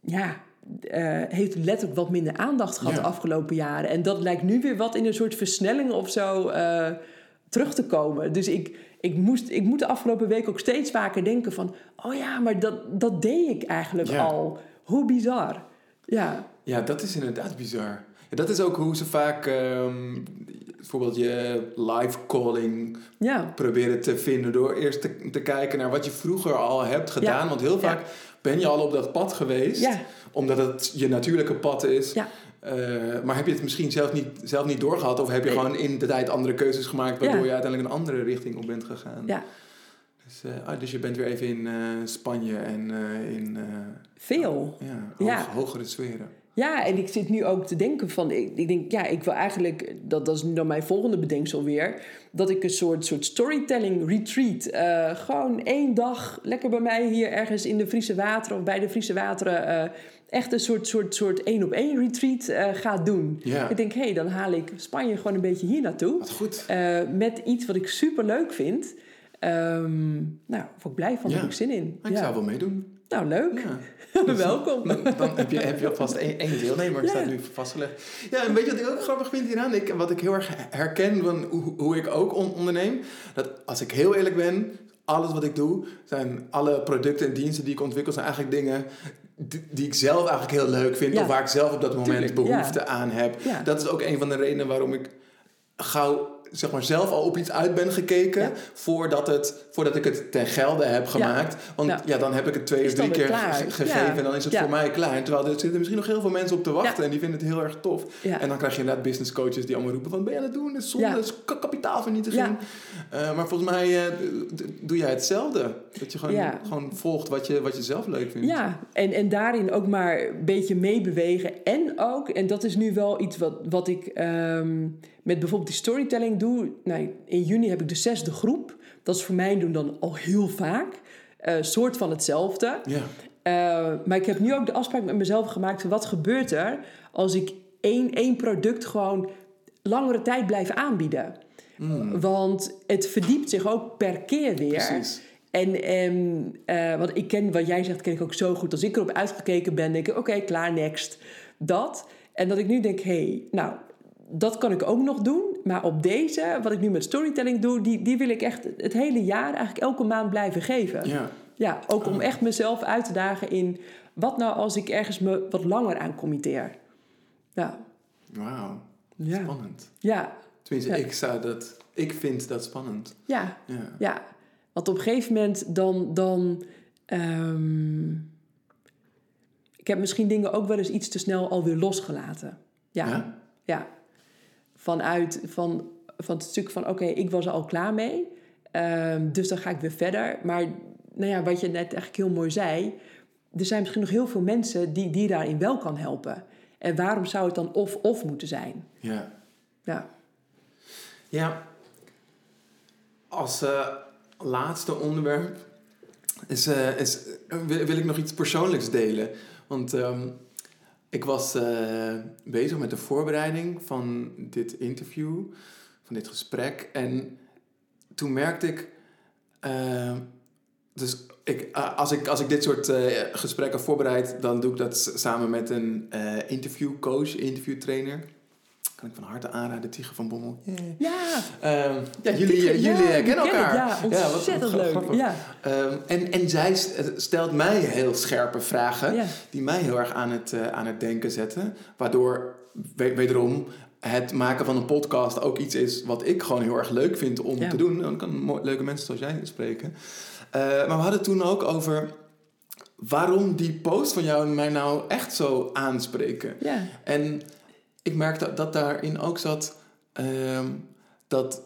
ja, eh, heeft letterlijk wat minder aandacht gehad Ja. de afgelopen jaren. En dat lijkt nu weer wat in een soort versnelling of zo eh, terug te komen. Dus ik, ik, moest, ik moet de afgelopen week ook steeds vaker denken van... oh ja, maar dat, dat deed ik eigenlijk Ja. al. Hoe bizar. Ja, Ja, dat is inderdaad bizar. Ja, dat is ook hoe ze vaak ehm, bijvoorbeeld je live calling ja, proberen te vinden door eerst te, te kijken naar wat je vroeger al hebt gedaan. Ja. Want heel vaak ben je al op dat pad geweest, omdat het je natuurlijke pad is. Eh, maar heb je het misschien zelf niet, zelf niet doorgehad of heb je Nee. gewoon in de tijd andere keuzes gemaakt waardoor je uiteindelijk een andere richting op bent gegaan? ja. Dus, eh, ah, dus je bent weer even in eh, Spanje en in Veel. ja, hoog- Ja. hogere sferen. Ja, en ik zit nu ook te denken van... Ik, ik denk, ja, ik wil eigenlijk... Dat, dat is nu dan mijn volgende bedenksel weer. Dat ik een soort, soort storytelling retreat... eh, gewoon één dag lekker bij mij hier ergens in de Friese Wateren... of bij de Friese Wateren... eh, echt een soort, soort, soort één-op-één retreat eh ga doen. Ja. Ik denk, hé, hey, dan haal ik Spanje gewoon een beetje hier naartoe. Wat goed. met iets wat ik super leuk vind. Ehm, nou, word ik blij van, Ja. daar heb ik zin in. Ik zou wel meedoen. Nou, leuk. Ja. Welkom. Dan, dan heb, je, heb je alvast één, één deelnemer, Ja. staat nu vastgelegd. Ja, en weet je wat ik ook grappig vind hieraan? Ik, wat ik heel erg herken van hoe, hoe ik ook on- onderneem. Dat als ik heel eerlijk ben, alles wat ik doe, zijn alle producten en diensten die ik ontwikkel, zijn eigenlijk dingen die, ik zelf eigenlijk heel leuk vind. Ja. Of waar ik zelf op dat moment Tuurlijk, behoefte aan heb. Dat is ook een van de redenen waarom ik gauw zeg maar, zelf al op iets uit ben gekeken Ja. voordat, het, voordat ik het ten gelde heb gemaakt. Want ja. Ja. dan heb ik het twee of drie keer ge- gegeven en dan is het voor mij klaar. Terwijl er zitten misschien nog heel veel mensen op te wachten en die vinden het heel erg tof. En dan krijg je inderdaad business coaches die allemaal roepen van ben je aan het doen? Het is zonde, is ka- kapitaalvernietiging. Eh, maar volgens mij eh, doe jij hetzelfde. Dat je gewoon, gewoon volgt wat je, wat je zelf leuk vindt. Ja, en, en daarin ook maar een beetje meebewegen. En ook, en dat is nu wel iets wat, wat ik ehm, met bijvoorbeeld die storytelling doe. Nou, in juni heb ik de zesde groep. Dat is voor mij doen dan al heel vaak. Eh soort van hetzelfde. Ja. Eh, maar ik heb nu ook de afspraak met mezelf gemaakt. van Wat gebeurt er als ik één, één product gewoon langere tijd blijf aanbieden? Want het verdiept zich ook per keer weer. Precies. En, en eh, wat ik ken, wat jij zegt, ken ik ook zo goed. Als ik erop uitgekeken ben, denk ik, oké, klaar, next. Dat. En dat ik nu denk, hé, hey, nou, dat kan ik ook nog doen. Maar op deze, wat ik nu met storytelling doe, die, die wil ik echt het hele jaar, eigenlijk elke maand blijven geven. Ja. Ja, ook om echt mezelf uit te dagen in... wat nou als ik ergens me wat langer aan committeer? Ja, Wauw. Ja. Spannend. ja, Tenminste, Ja. ik zou dat... Ik vind dat spannend. ja, Ja. ja. Want op een gegeven moment dan... dan ehm, ik heb misschien dingen ook wel eens iets te snel alweer losgelaten. Ja, ja. Ja? Vanuit van, van het stuk van... oké, ik was er al klaar mee. ehm, dus dan ga ik weer verder. Maar nou ja, wat je net eigenlijk heel mooi zei... er zijn misschien nog heel veel mensen die, die daarin wel kan helpen. En waarom zou het dan of-of moeten zijn? Ja. Ja, Ja. als uh, laatste onderwerp is, uh, is, wil, wil, ik nog iets persoonlijks delen. Want um, ik was uh, bezig met de voorbereiding van dit interview, van dit gesprek. En toen merkte ik. dus ik, als, ik, als ik dit soort gesprekken voorbereid, dan doe ik dat samen met een interviewcoach, interviewtrainer kan ik van harte aanraden, Tige van Bommel. Ja. Um, ja, jullie, jullie ja, kennen elkaar. ja, ontzettend ja, leuk. Ja. Um, en, en zij stelt mij heel scherpe vragen, die mij heel erg aan het, uh, aan het denken zetten. Waardoor, wederom, het maken van een podcast ook iets is wat ik gewoon heel erg leuk vind om te doen. Dan kan leuke mensen zoals jij spreken. Uh, maar we hadden toen ook over waarom die post van jou mij nou echt zo aanspreken. Ja. En ik merkte dat daarin ook zat ehm, dat,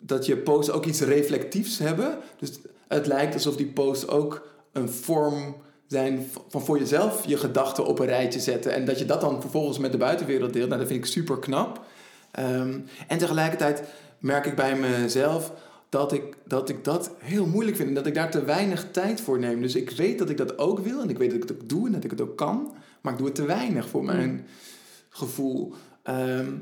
dat je posts ook iets reflectiefs hebben. Dus het lijkt alsof die posts ook een vorm zijn van voor jezelf je gedachten op een rijtje zetten. En dat je dat dan vervolgens met de buitenwereld deelt. Nou, dat vind ik super knap. Ehm, en tegelijkertijd merk ik bij mezelf dat ik, dat ik dat heel moeilijk vind. En dat ik daar te weinig tijd voor neem. Dus ik weet dat ik dat ook wil. En ik weet dat ik het ook doe en dat ik het ook kan. Maar ik doe het te weinig voor mijn gevoel. Ehm,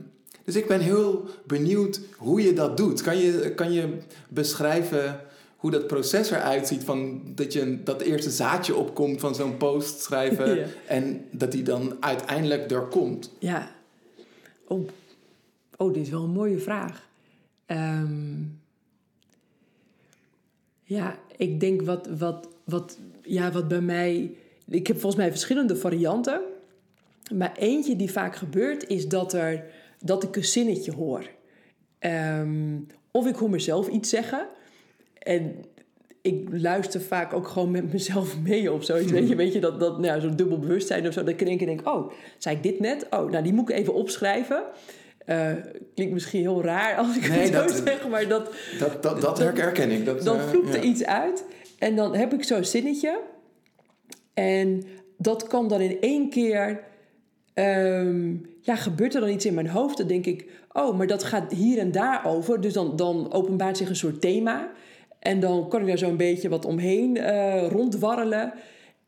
dus ik ben heel benieuwd hoe je dat doet. Kan je, kan je beschrijven hoe dat proces eruit ziet? Van dat je dat eerste zaadje opkomt van zo'n post schrijven en dat die dan uiteindelijk er komt. Ja. Oh, oh dit is wel een mooie vraag. Ehm, ja, ik denk wat, wat, wat, ja, wat bij mij. Ik heb volgens mij verschillende varianten. Maar eentje die vaak gebeurt is dat, er, dat ik een zinnetje hoor. Ehm, of ik hoor mezelf iets zeggen. En ik luister vaak ook gewoon met mezelf mee of zoiets. Weet je, weet je dat, dat nou, zo'n dubbel bewustzijn of zo. Dat ik in één keer denk, oh, zei ik dit net? Oh, nou die moet ik even opschrijven. Uh, klinkt misschien heel raar als ik het zo zeg, maar dat... Dat, dat, dat herken ik. Dat, dan uh, vloept er iets uit en dan heb ik zo'n zinnetje. En dat kan dan in één keer Ehm, ja, gebeurt er dan iets in mijn hoofd? Dan denk ik, oh, maar dat gaat hier en daar over. Dus dan, dan openbaart zich een soort thema. En dan kan ik daar zo een beetje wat omheen uh, rondwarrelen.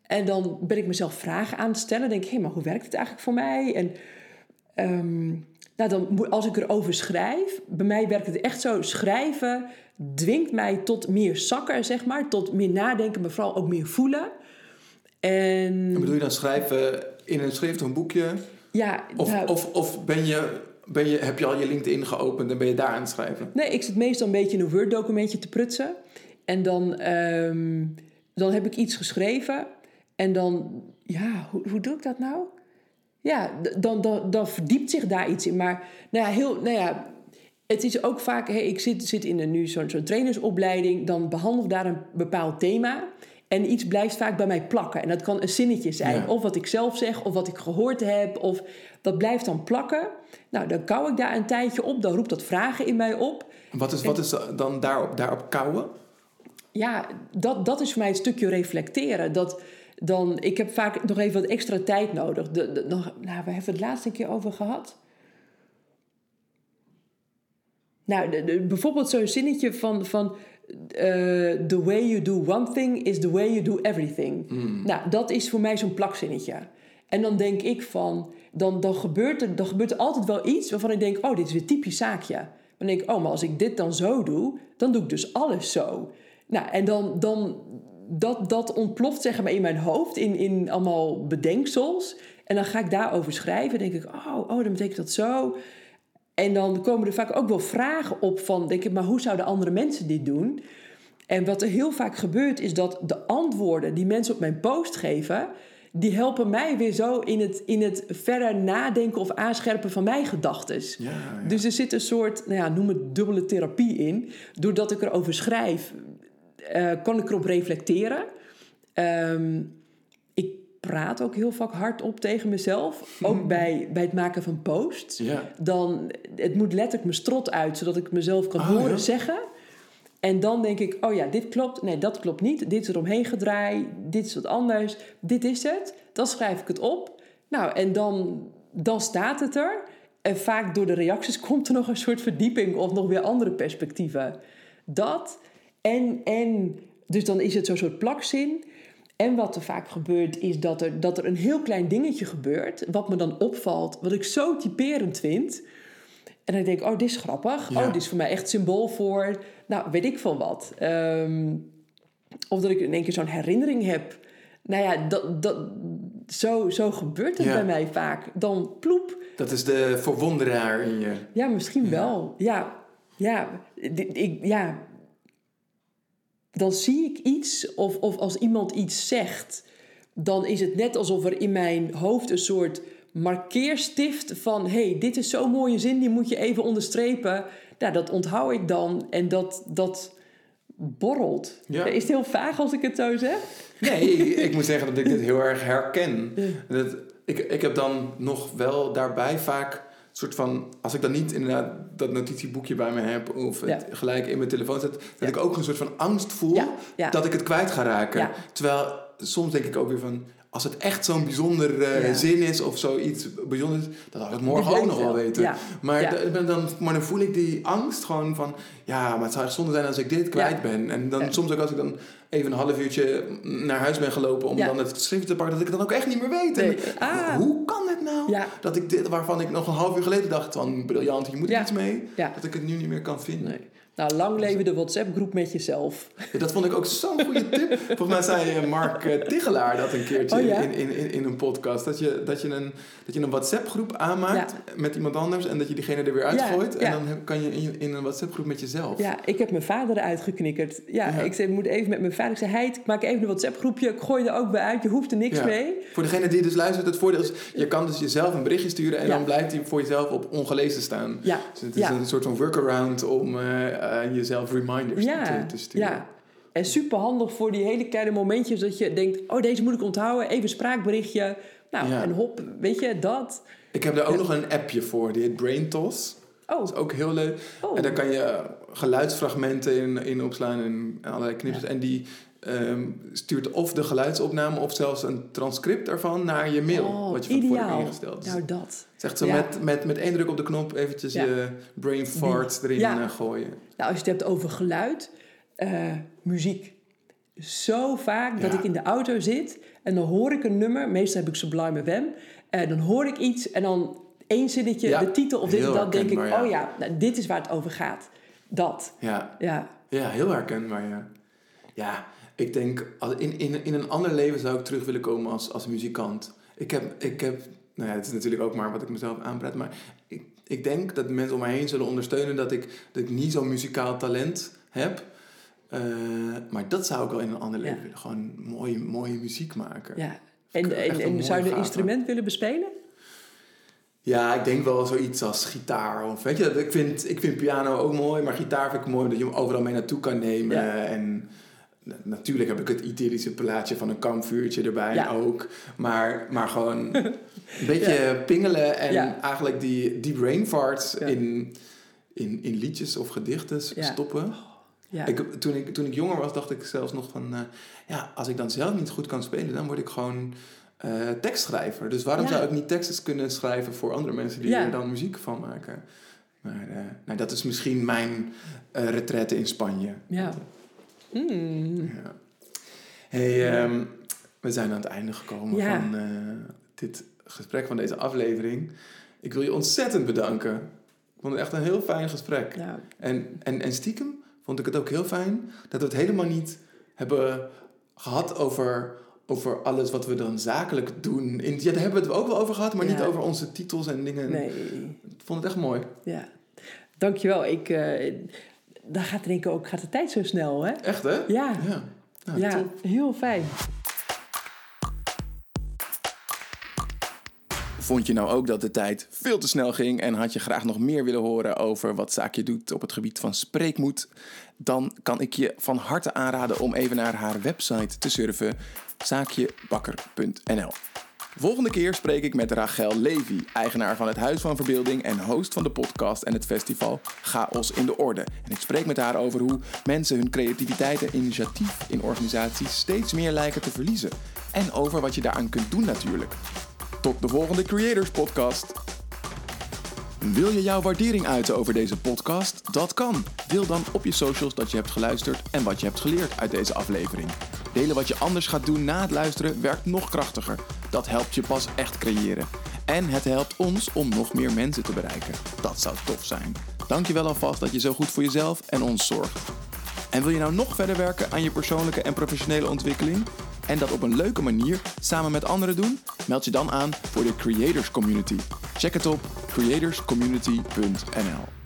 En dan ben ik mezelf vragen aan het stellen. denk ik, hé, hey, maar hoe werkt het eigenlijk voor mij? En um, nou, dan, als ik erover schrijf, bij mij werkt het echt zo. Schrijven dwingt mij tot meer zakken, zeg maar. Tot meer nadenken, maar vooral ook meer voelen. En, en bedoel je dan schrijven in een schrift of een boekje? Ja. Of, nou, of, of ben je, ben je, heb je al je LinkedIn geopend en ben je daar aan het schrijven? Nee, ik zit meestal een beetje in een Word-documentje te prutsen. En dan, ehm, dan heb ik iets geschreven. En dan, ja, hoe, hoe doe ik dat nou? Ja, dan, dan, dan verdiept zich daar iets in. Maar nou ja, heel, nou ja, het is ook vaak, hey, ik zit, zit in een, nu zo'n zo'n trainersopleiding, dan behandel daar een bepaald thema. En iets blijft vaak bij mij plakken. En dat kan een zinnetje zijn. Of wat ik zelf zeg, of wat ik gehoord heb. Of dat blijft dan plakken. Nou, dan kou ik daar een tijdje op. Dan roept dat vragen in mij op. Wat is, wat is dan daarop, daarop kouwen? Ja, dat, dat is voor mij een stukje reflecteren. Dat dan, ik heb vaak nog even wat extra tijd nodig. De, de, nog, nou, we hebben het laatste keer over gehad. Nou, de, bijvoorbeeld zo'n zinnetje van, van uh, the way you do one thing is the way you do everything. Mm. Nou, dat is voor mij zo'n plakzinnetje. En dan denk ik van, dan, dan, gebeurt er, dan gebeurt er altijd wel iets waarvan ik denk, oh, dit is weer typisch zaakje. Dan denk ik, oh, maar als ik dit dan zo doe, dan doe ik dus alles zo. Nou, en dan, dan dat, dat ontploft zeg maar in mijn hoofd in, in allemaal bedenksels. En dan ga ik daarover schrijven. denk ik, oh, oh, dan betekent dat zo. En dan komen er vaak ook wel vragen op van, denk ik, maar hoe zouden andere mensen dit doen? En wat er heel vaak gebeurt is dat de antwoorden die mensen op mijn post geven, die helpen mij weer zo in het, in het verder nadenken of aanscherpen van mijn gedachten. Ja, ja. Dus er zit een soort, nou ja, noem het dubbele therapie in. Doordat ik erover schrijf, uh, kan ik erop reflecteren. Um, praat ook heel vaak hardop tegen mezelf. Ook bij, bij het maken van posts. Ja. Dan, het moet letterlijk mijn strot uit, zodat ik mezelf kan oh, horen zeggen. En dan denk ik, oh ja, dit klopt. Nee, dat klopt niet. Dit is eromheen gedraaid. Dit is wat anders. Dit is het. Dan schrijf ik het op. Nou, en dan, dan staat het er. En vaak door de reacties komt er nog een soort verdieping of nog weer andere perspectieven. dat. En, en dus dan is het zo'n soort plakzin. En wat er vaak gebeurt, is dat er, dat er een heel klein dingetje gebeurt. Wat me dan opvalt, wat ik zo typerend vind. En dan denk ik, oh, dit is grappig. Ja. Oh, dit is voor mij echt symbool voor, nou, weet ik van wat. Ehm, of dat ik in één keer zo'n herinnering heb. Nou ja, dat, dat, zo, zo gebeurt het Ja. bij mij vaak. Dan ploep. Dat is de verwonderaar in je. Ja, misschien wel. Ja, ja, ik, ja. Dan zie ik iets, of, of als iemand iets zegt, dan is het net alsof er in mijn hoofd een soort markeerstift van: hé, hey, dit is zo'n mooie zin, die moet je even onderstrepen. Nou, dat onthoud ik dan en dat, dat borrelt. Ja. Is het heel vaag als ik het zo zeg? Nee, ik moet zeggen dat ik dit heel erg herken. Dat, ik, ik heb dan nog wel daarbij vaak soort van... Als ik dan niet inderdaad dat notitieboekje bij me heb... of het Ja. gelijk in mijn telefoon zet... dat Ja. ik ook een soort van angst voel Ja, dat ik het kwijt ga raken. Terwijl soms denk ik ook weer van... Als het echt zo'n bijzonder eh, Ja. zin is of zoiets bijzonders... dan had ik het morgen ook nog wel weten. Ja. Maar, Ja. da- dan, maar dan voel ik die angst gewoon van... Ja, maar het zou echt zonde zijn als ik dit kwijt ben. En dan soms ook als ik dan even een half uurtje naar huis ben gelopen... om dan het schrift te pakken, dat ik het dan ook echt niet meer weet. Nee. En, Ah. Hoe kan het nou? Dat ik dit, waarvan ik nog een half uur geleden dacht van... briljant, hier moet Ja. iets mee. Dat ik het nu niet meer kan vinden. Nee. Nou, lang leven de WhatsApp-groep met jezelf. Ja, dat vond ik ook zo'n goede tip. Volgens mij zei eh, Mark eh, Tigelaar dat een keertje Oh ja? in, in, in, in een podcast. Dat je, dat je een, dat je een WhatsApp-groep aanmaakt met iemand anders... en dat je diegene er weer uitgooit. En dan kan je in, in een WhatsApp-groep met jezelf. Ja, ik heb mijn vader eruit geknikkerd. Ja, ik zei, ik moet even met mijn vader. Ik zei, Heid, ik maak even een WhatsApp-groepje. Ik gooi er ook bij uit. Je hoeft er niks mee. Voor degene die dus luistert, het voordeel is... je kan dus jezelf een berichtje sturen... en dan blijft hij voor jezelf op ongelezen staan. Ja, Dus het is een soort van workaround om eh, eh, jezelf reminders ja, te, te sturen. ja. En super handig voor die hele kleine momentjes dat je denkt... oh, deze moet ik onthouden. Even spraakberichtje. Nou, Ja. en hop, weet je, dat. Ik heb daar ook nog een appje voor, die heet Brain Toss. Oh, Dat is ook heel leuk. oh. En daar kan je geluidsfragmenten in, in opslaan en, en allerlei knippers. En die ehm, stuurt of de geluidsopname of zelfs een transcript ervan naar je mail. Oh, wat je van tevoren hebt ingesteld. Nou, dat. het is echt zo ja. met, met, met één druk op de knop eventjes Ja. je brain fart erin Ja. eh, gooien. Nou, als je het hebt over geluid, eh, muziek. Zo vaak dat ik in de auto zit en dan hoor ik een nummer. Meestal heb ik Sublime FM. En dan hoor ik iets en dan één zinnetje, Ja, de titel of dit of dat. denk ik, ja. oh ja, nou, dit is waar het over gaat. Dat, Ja, ja. ja heel herkenbaar, ja. Ja, ik denk, in, in, in een ander leven zou ik terug willen komen als, als muzikant. Ik heb, ik heb, nou ja, het is natuurlijk ook maar wat ik mezelf aanpraat, maar ik, ik denk dat de mensen om mij heen zullen ondersteunen dat ik, dat ik niet zo'n muzikaal talent heb. Eh, maar dat zou ik wel in een ander leven Ja. willen. Gewoon mooie, mooie muziek maken. ja. En, en, en zou je een instrument willen bespelen? Ja, ik denk wel zoiets als gitaar. Of, weet je, ik vind, ik vind piano ook mooi, maar gitaar vind ik mooi dat je hem overal mee naartoe kan nemen. Ja. En natuurlijk heb ik het itherische plaatje van een kampvuurtje erbij Ja. ook. Maar, maar gewoon een beetje pingelen en Ja. eigenlijk die, die brain farts in, in, in liedjes of gedichten stoppen. Ja. Ik, toen, ik, toen ik jonger was, dacht ik zelfs nog van... eh, ja, als ik dan zelf niet goed kan spelen, dan word ik gewoon eh, tekstschrijver. Dus waarom zou ik niet teksten kunnen schrijven voor andere mensen die er dan muziek van maken? Maar eh, nou, dat is misschien mijn retraite in Spanje. ja. Hmm. Ja. Hey, ehm, we zijn aan het einde gekomen Ja. van eh, dit gesprek, van deze aflevering. Ik wil je ontzettend bedanken. Ik vond het echt een heel fijn gesprek. Nou, En, en, en stiekem vond ik het ook heel fijn dat we het helemaal niet hebben gehad over, over alles wat we dan zakelijk doen. In, ja, daar hebben we het ook wel over gehad, maar niet Ja. over onze titels en dingen. nee. Ik vond het echt mooi. Ja. Dankjewel. Ik, eh dan gaat denk ik ook gaat de tijd zo snel, hè? Echt, hè? Ja. Ja, nou, heel fijn. Vond je nou ook dat de tijd veel te snel ging en had je graag nog meer willen horen over wat Zaakje doet op het gebied van spreekmoed? Dan kan ik je van harte aanraden om even naar haar website te surfen, zaakjebakker.nl. Volgende keer spreek ik met Rachel Levy, eigenaar van het Huis van Verbeelding en host van de podcast en het festival Chaos in de Orde. En ik spreek met haar over hoe mensen hun creativiteit en initiatief in organisaties steeds meer lijken te verliezen. En over wat je daaraan kunt doen natuurlijk. Tot de volgende Creators Podcast. Wil je jouw waardering uiten over deze podcast? Dat kan. Deel dan op je socials dat je hebt geluisterd en wat je hebt geleerd uit deze aflevering. Delen wat je anders gaat doen na het luisteren werkt nog krachtiger. Dat helpt je pas echt creëren. En het helpt ons om nog meer mensen te bereiken. Dat zou tof zijn. Dankjewel alvast dat je zo goed voor jezelf en ons zorgt. En wil je nou nog verder werken aan je persoonlijke en professionele ontwikkeling? En dat op een leuke manier samen met anderen doen? Meld je dan aan voor de Creators Community. Check het op creatorscommunity.nl.